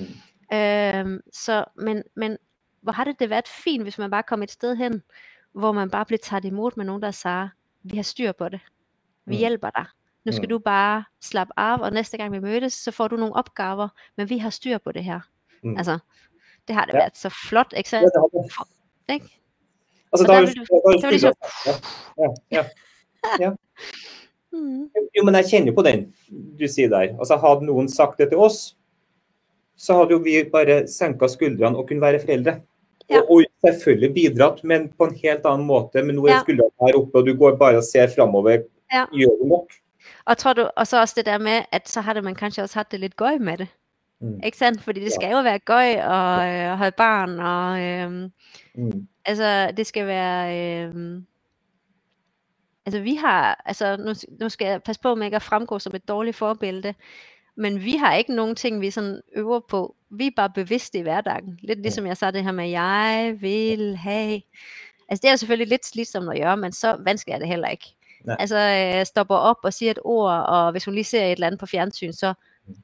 Øhm, så, men, men hvor har det det været fint, hvis man bare kom et sted hen, hvor man bare blev taget imod med nogen, der sagde, vi har styr på det. Vi Mm. hjælper dig. Nu skal Mm. du bare slappe af, og næste gang vi mødes, så får du nogle opgaver, men vi har styr på det her. Mm. Altså, det har det Ja. været så flot, ikke Ja, sandt? det har det. Ikke? Og da der har vil du- du- da du så vil skulle- så- ja, ja, ja. Mm. Jo, men jeg kjenner jo på den du sier der. Altså, hadde noen sagt det til oss, så hadde jo vi bare senka skuldrene og kunne være foreldre. Ja. Og, og selvfølgelig bidratt, men på en helt annen måte. Men nå er Ja. skuldrene her oppe, og du går bare og ser framover. Ja. Gjør du nok? Og, tror du, og så også det der med, at så har det, man kanskje også haft det lidt gøj med det. Mm. Ikke sandt? Fordi det skal jo være gøj og øh, have barn, og øhm, Mm. altså det skal være... Øhm, altså vi har, altså nu, nu skal jeg passe på med ikke at fremgå som et dårligt forbillede, men vi har ikke nogen ting, vi sådan øver på. Vi er bare bevidste i hverdagen. Lidt ligesom jeg sagde det her med, jeg vil have. Altså det er jo selvfølgelig lidt slidsomt at gøre, men så vanskeligt er det heller ikke. Nej. Altså øh, stopper op og siger et ord, og hvis hun lige ser et eller andet på fjernsyn, så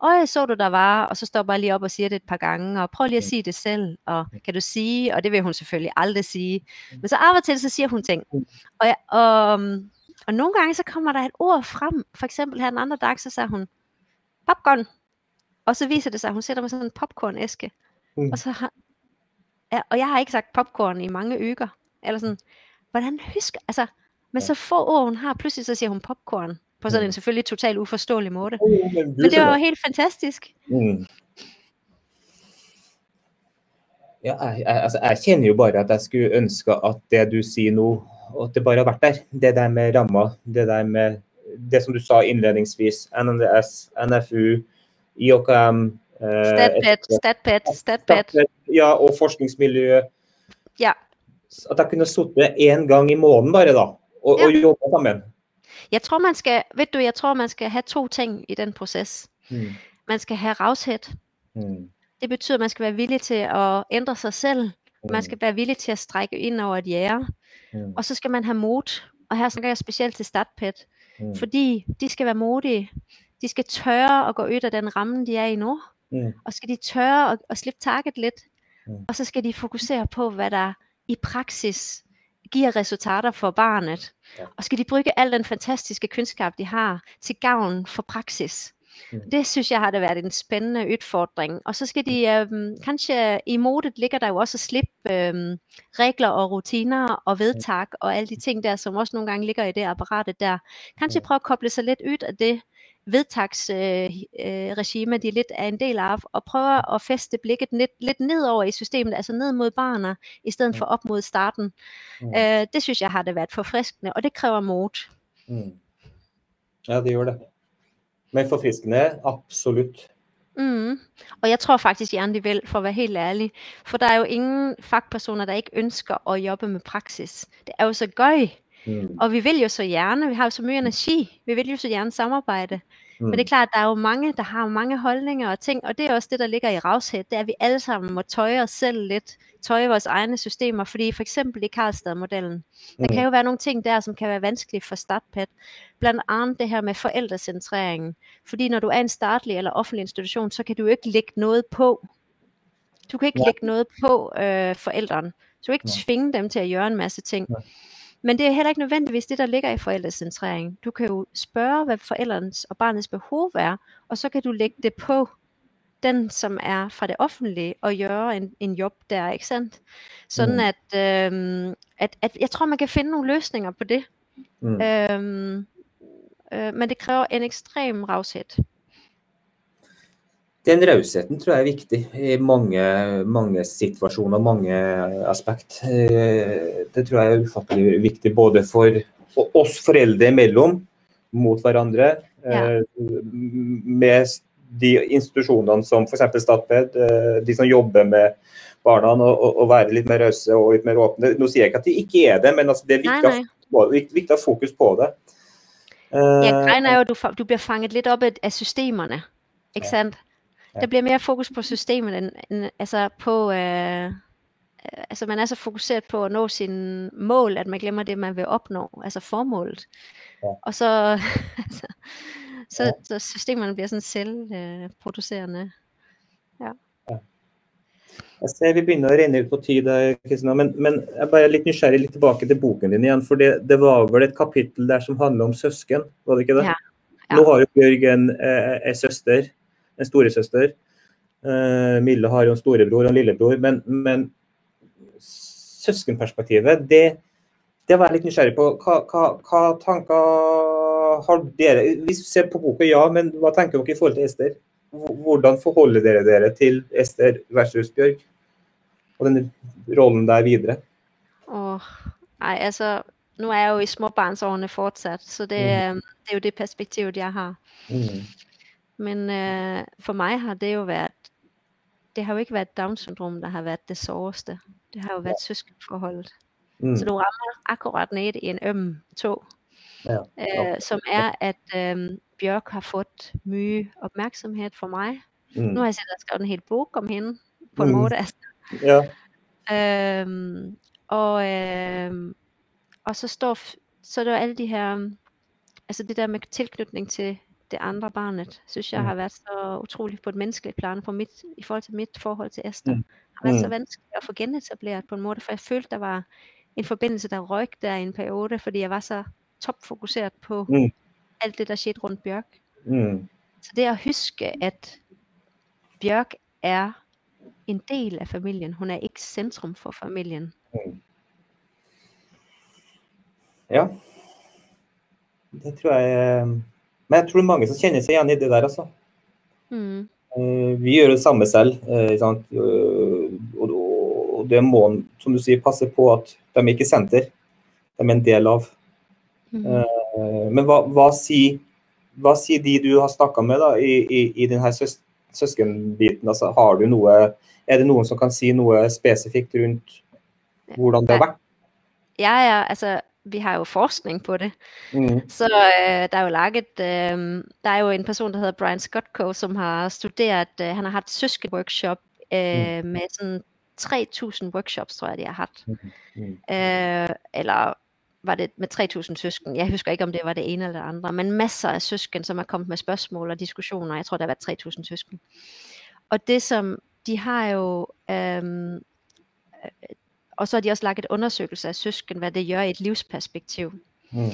Øj, så du der var, og så stopper jeg lige op og siger det et par gange, og prøv lige at sige det selv, og kan du sige, og det vil hun selvfølgelig aldrig sige. Men så af og til, så siger hun ting. Og, jeg, og, og nogle gange, så kommer der et ord frem, for eksempel her den andre dag, så sagde hun, popcorn. Og så viser det sig, at hun sætter med sådan en popcornæske. Mm. Og, så har, ja, og jeg har ikke sagt popcorn i mange uger. Eller sådan, hvordan husker, altså, Ja. så få ord, hun har, pludselig så siger hun popcorn. På sådan Mm. en selvfølgelig totalt uforståelig måde. Men det var jo helt fantastisk. Mm. Ja, jeg, altså, jeg kjenner jo bare at jeg skulle ønske at det du sier nå, at det bare har vært der. Det der med ramma, det der med det som du sa innledningsvis. NNDS, NFU, IOKM eh, statpet, statpet. Statped, Ja, og forskningsmiljø. Ja. At jeg kunne sittet én gang i måneden bare, da, og, og jobba sammen. Jeg tror, man skal, ved du, jeg tror, man skal have to ting i den proces. Mm. Man skal have raushed. Mm. Det betyder, at man skal være villig til at ændre sig selv. Man Mm. skal være villig til at strække ind over et jære. Mm. Og så skal man have mod. Og her snakker jeg specielt til Statpet. Mm. Fordi de skal være modige. De skal tørre at gå ud af den ramme, de er i nu. Mm. Og skal de tørre at, at slippe taket lidt. Mm. Og så skal de fokusere på, hvad der i praksis giver resultater for barnet. Ja. Og skal de bruge al den fantastiske kundskab, de har, til gavn for praksis. Mm. Det synes jeg har det været en spændende udfordring. Og så skal de, øhm, kanskje i modet ligger der jo også at slippe øhm, regler og rutiner og vedtag og alle de ting der, som også nogle gange ligger i det apparatet der. Kanskje Ja. prøve at koble sig lidt ud af det vedtagsregime, øh, regime, de lidt er en del af, og prøve at feste blikket lidt, lidt nedover i systemet, altså ned mod barnet, i stedet for op mod starten. Mm. Øh, det synes jeg har det været forfriskende, og det kræver mod. Mm. Ja, det gjør det. Men forfriskende, absolutt. Mm. Og jeg tror faktisk gerne, de vil, for at være helt ærlig. For der er jo ingen fagpersoner, der ikke ønsker at jobbe med praksis. Det er jo så gøj, Mm. og vi vil jo så gerne, vi har jo så mye energi, vi vil jo så gerne samarbejde. Mm. Men det er klart, at der er jo mange, der har mange holdninger og ting, og det er også det, der ligger i ravshed, det er, at vi alle sammen må tøje os selv lidt, tøje vores egne systemer, fordi for eksempel i Karlstad-modellen, der Mm. kan jo være nogle ting der, som kan være vanskelige for startpad. Blandt andet det her med forældrecentreringen. Fordi når du er en statlig eller offentlig institution, så kan du jo ikke lægge noget på. Du kan ikke Nej. lægge noget på øh, forældrene. Du kan ikke Nej. tvinge dem til at gøre en masse ting. Nej. Men det er heller ikke nødvendigvis det, der ligger i forældrecentrering. Du kan jo spørge, hvad forældrenes og barnets behov er, og så kan du lægge det på den, som er fra det offentlige, og gøre en, en job der, ikke sandt? Sådan Mm. at, øhm, at, at jeg tror, man kan finde nogle løsninger på det. Mm. Øhm, øh, men det kræver en ekstrem ravshed. Den rausheten tror jeg er viktig i mange, mange situasjoner, mange aspekt. Eh, Det tror jeg er ufattelig viktig både for oss foreldre imellom, mot hverandre, Ja. eh, med de institusjonene som f.eks. Statped, eh, de som jobber med barna og, og, være litt mer rause og litt mer åpne. Nå sier jeg ikke at de ikke er det, men altså, det er viktig, å- ha fokus på det. Ja, grejen er jo, at du, du bliver fanget lidt op af, af systemerne, ikke Ja. Ja. Der bliver mere fokus på systemet, end, end altså på, øh, øh, altså man er så fokuseret på at nå sine mål, at man glemmer det, man vil opnå, altså formålet. Ja. Og så, altså, så, Ja. så systemerne bliver sådan selvproducerende. Jeg ser vi begynner å renne ut på tid, eh, Kristina, men, men jeg er bare litt nysgjerrig litt tilbake til boken din igjen. For det, det var vel et kapittel der som handler om søsken, var det ikke det? Ja, ja. Nå har jo Bjørg en, eh, en søster, en storesøster. Uh, Mille har jo en storebror og en lillebror. Men, men søskenperspektivet, det, det var jeg litt nysgjerrig på. Hva, hva, hva tanker har dere du ser på boka, ja, men hva tenker dere i forhold til Ester? Hvordan forholder dere dere til Ester versus Bjørg? Og denne rollen der videre? Åh, ej, altså, nu er jeg jo i småbarnsårene fortsat, så det, mm. det er jo det perspektiv, jeg har. Mm. Men øh, for mig har det jo været, det har jo ikke været Down-syndrom, der har været det såreste. Det har jo været søskenforholdet. Mm. Så du rammer akkurat ned i en øm tog, Ja. øh, som er, at øh, Bjørk har fået mye opmærksomhed for mig. Mm. Nu har jeg selv skrevet en hel bog om hende, på en Mm. måde. Altså. Ja. Øhm, og, øhm, og så står så er der alle de her, altså det der med tilknytning til det andre barnet, synes jeg har været så utroligt på et menneskeligt plan for mit, i forhold til mit forhold til Esther. Mm. har været så Mm. vanskeligt at få genetableret på en måde, for jeg følte, der var en forbindelse, der røg der i en periode, fordi jeg var så topfokuseret på Mm. alt det, der skete rundt Bjørk. Mm. Så det at huske, at Bjørk er en del af familien. Hun er ikke centrum for familien. Mm. Ja. Det tror jeg eh, Men jeg tror mange som kjenner seg igjen i det der, altså. Mm. Eh, Vi gjør det samme selv. eh? Eh, Og, det må en, som du sier, passe på at de er ikke senter. De er en del av. Mm. Men hva, hva, sier, hva sier de du har snakka med da, i, i, i denne søs, søskenbiten? Altså, har du noe, er det noen som kan si noe spesifikt rundt hvordan det har vært? Ja, ja, altså, vi har jo forskning på det. Mm. Så øh, der er jo laget, øh, der er jo en person, der hedder Brian Scottco, som har studeret, øh, han har haft søskenworkshop øh, med sådan 3.000 workshops, tror jeg, de har haft. Mm. Øh, eller var det med 3.000 søsken? Jeg husker ikke, om det var det ene eller det andre, men masser af søsken, som er kommet med spørgsmål og diskussioner. Jeg tror, der har været 3.000 søsken. Og det som, de har jo, øhm, øh, og så har de også lagt et undersøgelse af søsken, hvad det gør i et livsperspektiv. Mm.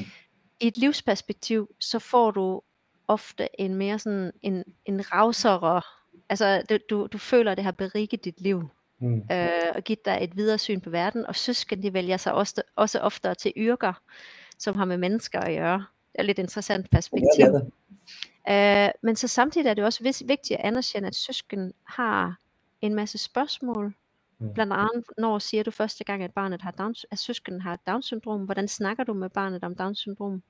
I et livsperspektiv, så får du ofte en mere sådan, en, en ravsere, altså du, du, du føler, at det har beriget dit liv Mm. øh, og givet dig et videre syn på verden. Og søsken, de vælger sig også, også oftere til yrker, som har med mennesker at gøre. Det er lidt interessant Ja, perspektiv. det er det. Øh, men så samtidig er det også vigtigt at anerkende, at søsken har en masse spørgsmål. Mm. Blandt andet, når siger du første gang, at barnet har Down, at søsken har Down-syndrom? Hvordan snakker du med barnet om Down-syndrom?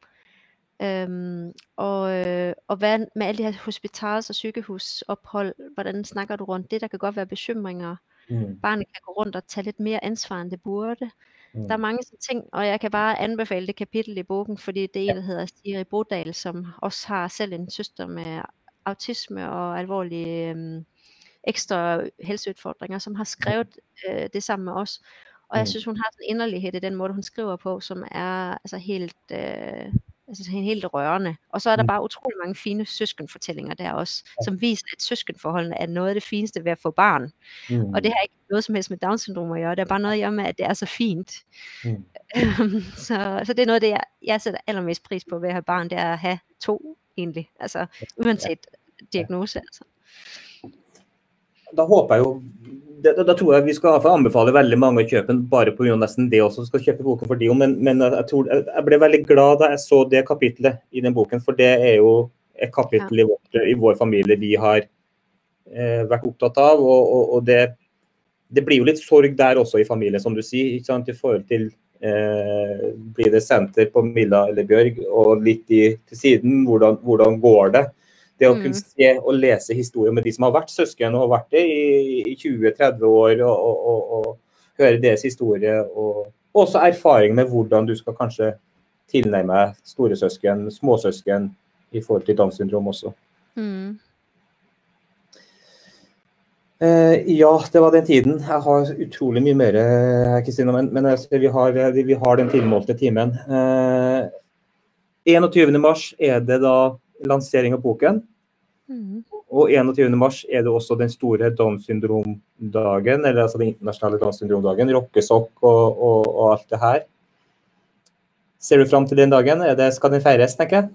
Øhm, og, øh, og hvad med alle de her hospitals- og sygehusophold, hvordan snakker du rundt det? Der kan godt være bekymringer. Mm. Barnet kan gå rundt og tage lidt mere ansvar, end det burde. Mm. Der er mange sådan ting, og jeg kan bare anbefale det kapitel i bogen, fordi det er en, der hedder Siri Bodal, som også har selv en søster med autisme og alvorlige øhm, ekstra helseudfordringer, som har skrevet øh, det sammen med os. Og jeg Mm. synes, hun har sådan en inderlighed i den måde, hun skriver på, som er altså helt, øh, altså helt rørende. Og så er der Mm. bare utrolig mange fine søskenfortællinger der også, som viser, at søskenforholdene er noget af det fineste ved at få barn. Mm. Og det har ikke noget som helst med Down-syndrom at gøre. Det er bare noget at gøre med, at det er så fint. Mm. så, så det er noget det, jeg, jeg sætter allermest pris på ved at have barn, det er at have to egentlig. Altså uanset diagnose. Altså. Da håper jeg jo da, da- tror jeg vi skal anbefale veldig mange å kjøpe den, bare pga. nesten det også skal kjøpe boken for de. Men, men jeg, tror, jeg ble veldig glad da jeg så det kapitlet i den boken, for det er jo et kapittel i, vårt, i vår familie vi har eh, vært opptatt av. Og, og, og det, det blir jo litt sorg der også i familien, som du sier. I forhold til eh, Blir det senter på Milla eller Bjørg, og litt i, til siden, hvordan, hvordan går det? Det å Mm. kunne se og lese historier med de som har vært søsken og har vært det i, i 20-30 år, og, og, og, høre deres historie. Og og også erfaring med hvordan du skal kanskje tilnærme storesøsken, småsøsken i forhold til Downs syndrom også. Mm. Eh, ja, det var den tiden. Jeg har utrolig mye mer, eh, Kristine, men, men ser vi, har, vi, vi har den tilmålte timen. Eh, 21. mars er det da lansering av boken. Mm. Og 21. mars er det også den store Downs syndrom-dagen, eller altså den internasjonale Downs syndrom-dagen. Rockesokk og, og, og alt det her. Ser du fram til den dagen? Det, skal den feires, tenker jeg?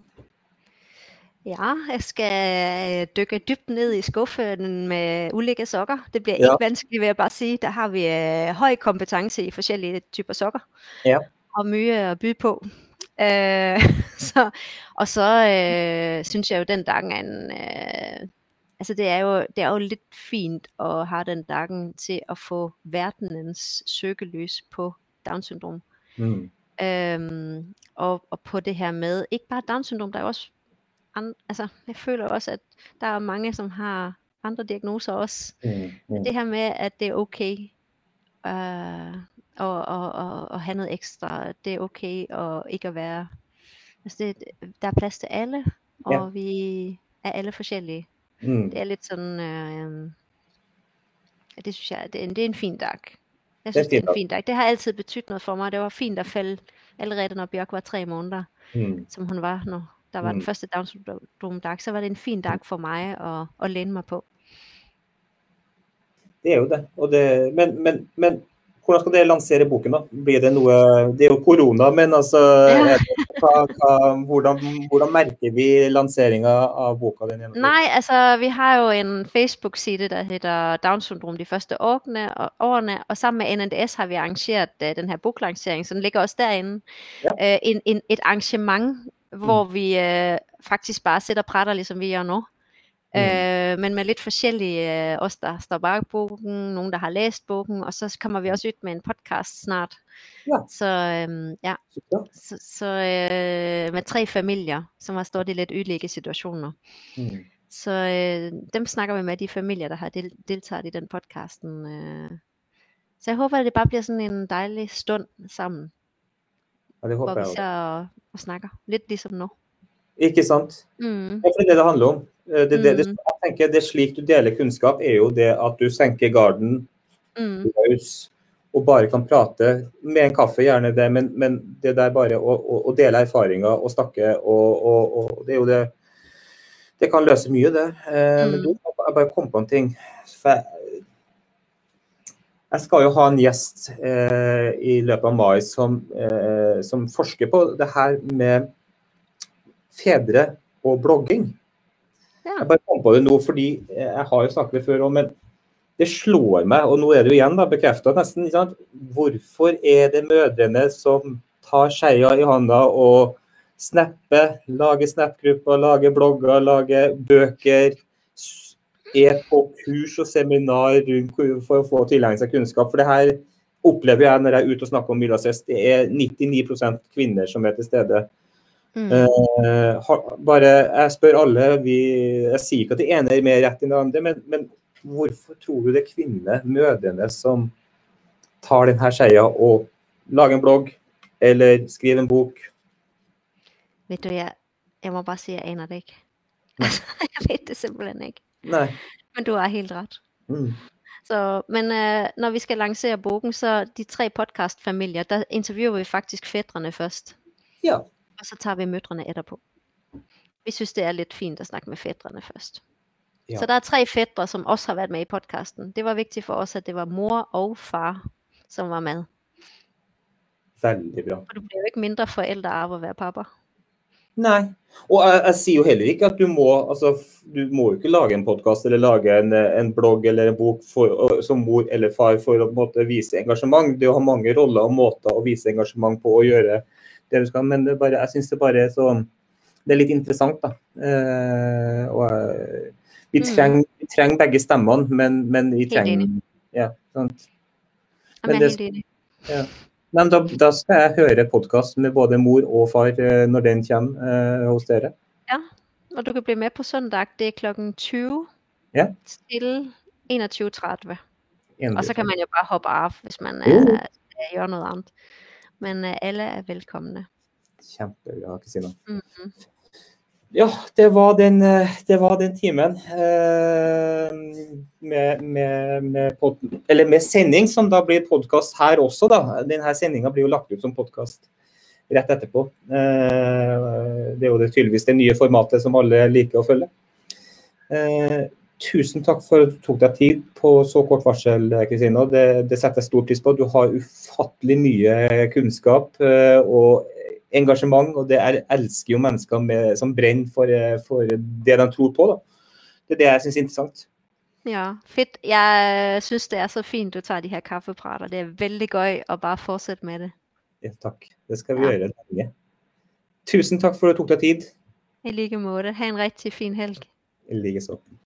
Ja, jeg skal dykke dybt ned i skuffen med ulækre sokker. Det bliver Ja. ikke vanskeligt, vil jeg bare sige. Der har vi øh, høj kompetence i forskellige typer sokker. Ja. Og mye at byde på. Øh, så, og så øh, synes jeg jo, den dag er en... Øh, altså det er, jo, det er jo lidt fint at have den dagen til at få verdenens søgeløs på Down-syndrom. Mm. Øhm, og, og på det her med, ikke bare Down-syndrom, der er også andre, altså jeg føler også, at der er mange, som har andre diagnoser også. Mm. Mm. Det her med, at det er okay øh, og, og, og, og have noget ekstra, det er okay og ikke at være, altså det, der er plads til alle, og Ja. vi er alle forskellige. Mm. Det er lidt sådan, øh, det synes jeg, det er, en, det er en fin dag. Jeg Det er synes, det er fin en fin dag. Det har altid betydet noget for mig. Det var fint at falde allerede, når Bjørk var tre måneder, Mm. som hun var, når der var mm. den Mm. første Down syndrom-dag. Så var det en fin dag for mig at, at læne mig på. Det er jo det. Og det men, men, men hvordan skal dere lansere boken, da? Blir det noe Det er jo korona, men altså Ja. hva, hva, hvordan, hvordan merker vi lanseringa av boka? Ene? Nej, altså vi har jo en Facebook-side, der hedder Down syndrom de første årene, og, årene, og sammen med NNDS har vi arrangeret uh, den her boklancering, så den ligger også derinde. Ja. Uh, en, en, et arrangement, hvor vi uh, faktisk bare sætter prætter, ligesom vi gør nu. Mm. Øh, men med lidt forskellige, øh, os der står bag bogen, nogen der har læst bogen, og så kommer vi også ud med en podcast snart. Ja. Så øhm, ja, Så bra. så, så øh, med tre familier, som har stået i lidt yderlige situationer. Mm. Så øh, dem snakker vi med, de familier, der har del- deltaget i den podcasten. Øh. Så jeg håber, at det bare bliver sådan en dejlig stund sammen, Ja, det hvor håper vi jeg også. og, og snakker. Lidt ligesom nu. Ikke sant? Mm. Det er det det handler om. Eh, Det, det, det, Mm. tenker, det slik du deler kunnskap, er jo det at du senker garden Mm. løs og bare kan prate med en kaffe, gjerne det, men, men det der bare å, å, å dele erfaringer og snakke, og, og, og det er jo det Det kan løse mye, det. Eh, Men Mm. du, jeg bare kom på en ting. For jeg, jeg skal jo ha en gjest eh, i løpet av mai som, eh, som forsker på det her med fedre og blogging. Ja. Jeg bare kom på det nå fordi jeg har jo snakket det før òg, men det slår meg, og nå er det jo igjen da, bekreftet nesten, ikke sant? hvorfor er det mødrene som tar skeia i hånda og snapper, lager snap-grupper, lager blogger, lager bøker, er på kurs og seminar rundt for å få tilegne seg kunnskap. For det her opplever jeg når jeg er ute og snakker om Milasest, det er 99% kvinner som er til stede. Mm. Eh, bare, jeg spør alle, vi, jeg sier ikke at det ene er mer rett enn det andre, men, men hvorfor tror du det er kvinnene, mødrene, som tar denne skeia og lager en blogg eller skriver en bok? Ved du, jeg, jeg må bare at jeg aner det ikke. Jeg ved det simpelthen ikke. Nei. Men du har helt ret. Mm. Så, men øh, når vi skal lancere bogen, så de tre podcastfamilier, der interviewer vi faktisk fædrene først. Ja. Og så tager vi mødrene etterpå. Vi synes, det er lidt fint at snakke med fædrene først. Ja. Så der er tre fædre, som også har været med i podcasten. Det var vigtigt for os, at det var mor og far, som var med. Veldig bra. For du bliver jo ikke mindre forældre av at være pappa. Nei. Og jeg, jeg sier jo heller ikke at du må altså, du må ikke lage en podkast eller lage en, en blogg eller en bok for, å- som mor eller far for å på en måte, vise engasjement. Det å ha mange roller og måter å vise engasjement på og gjøre det du skal, men det bare, jeg syns det bare er så Det er litt interessant, da. Eh, og jeg- vi Mm. trenger, vi trenger begge stemmene, men, men vi trenger. Ja, sant. Jamen, Men det- enig. Men da, da skal jeg høre podkast med både mor og far eh, når den kommer eh, hos dere. og du kan blive med på søndag. Det er klokken 20 Ja. til 21.30. Enig. Og så kan man jo bare hoppe af, hvis man Uh. uh. gør noget andet. Men uh, alle er velkomne. Kjempebra, Kristina. Mhm. Ja, det var den, eh, det var den timen eh, med, med, med, pod, eller med sending, som da blir podkast her også. da. Denne sendinga blir jo lagt ut som podkast rett etterpå. Eh, det er jo det tydeligvis det nye formatet som alle liker å følge. Eh, tusen takk for at du tok deg tid på så kort varsel, Kristina. Det, det setter jeg stor pris på. Du har ufattelig mye kunnskap eh, og engasjement, og det er, elsker jo mennesker med, som brenner for, eh, for det de tror på. Da. Det er det jeg syns er interessant. Ja, fedt. Jeg synes, det er så fint, du tager de her kaffeprater. Det er vældig gøy at bare fortsætte med det. Ja, takk. Det skal vi Ja. gjøre lenge. Tusen takk for at du tok deg tid. I lige måde. Ha' en rigtig fin helg. I likeså.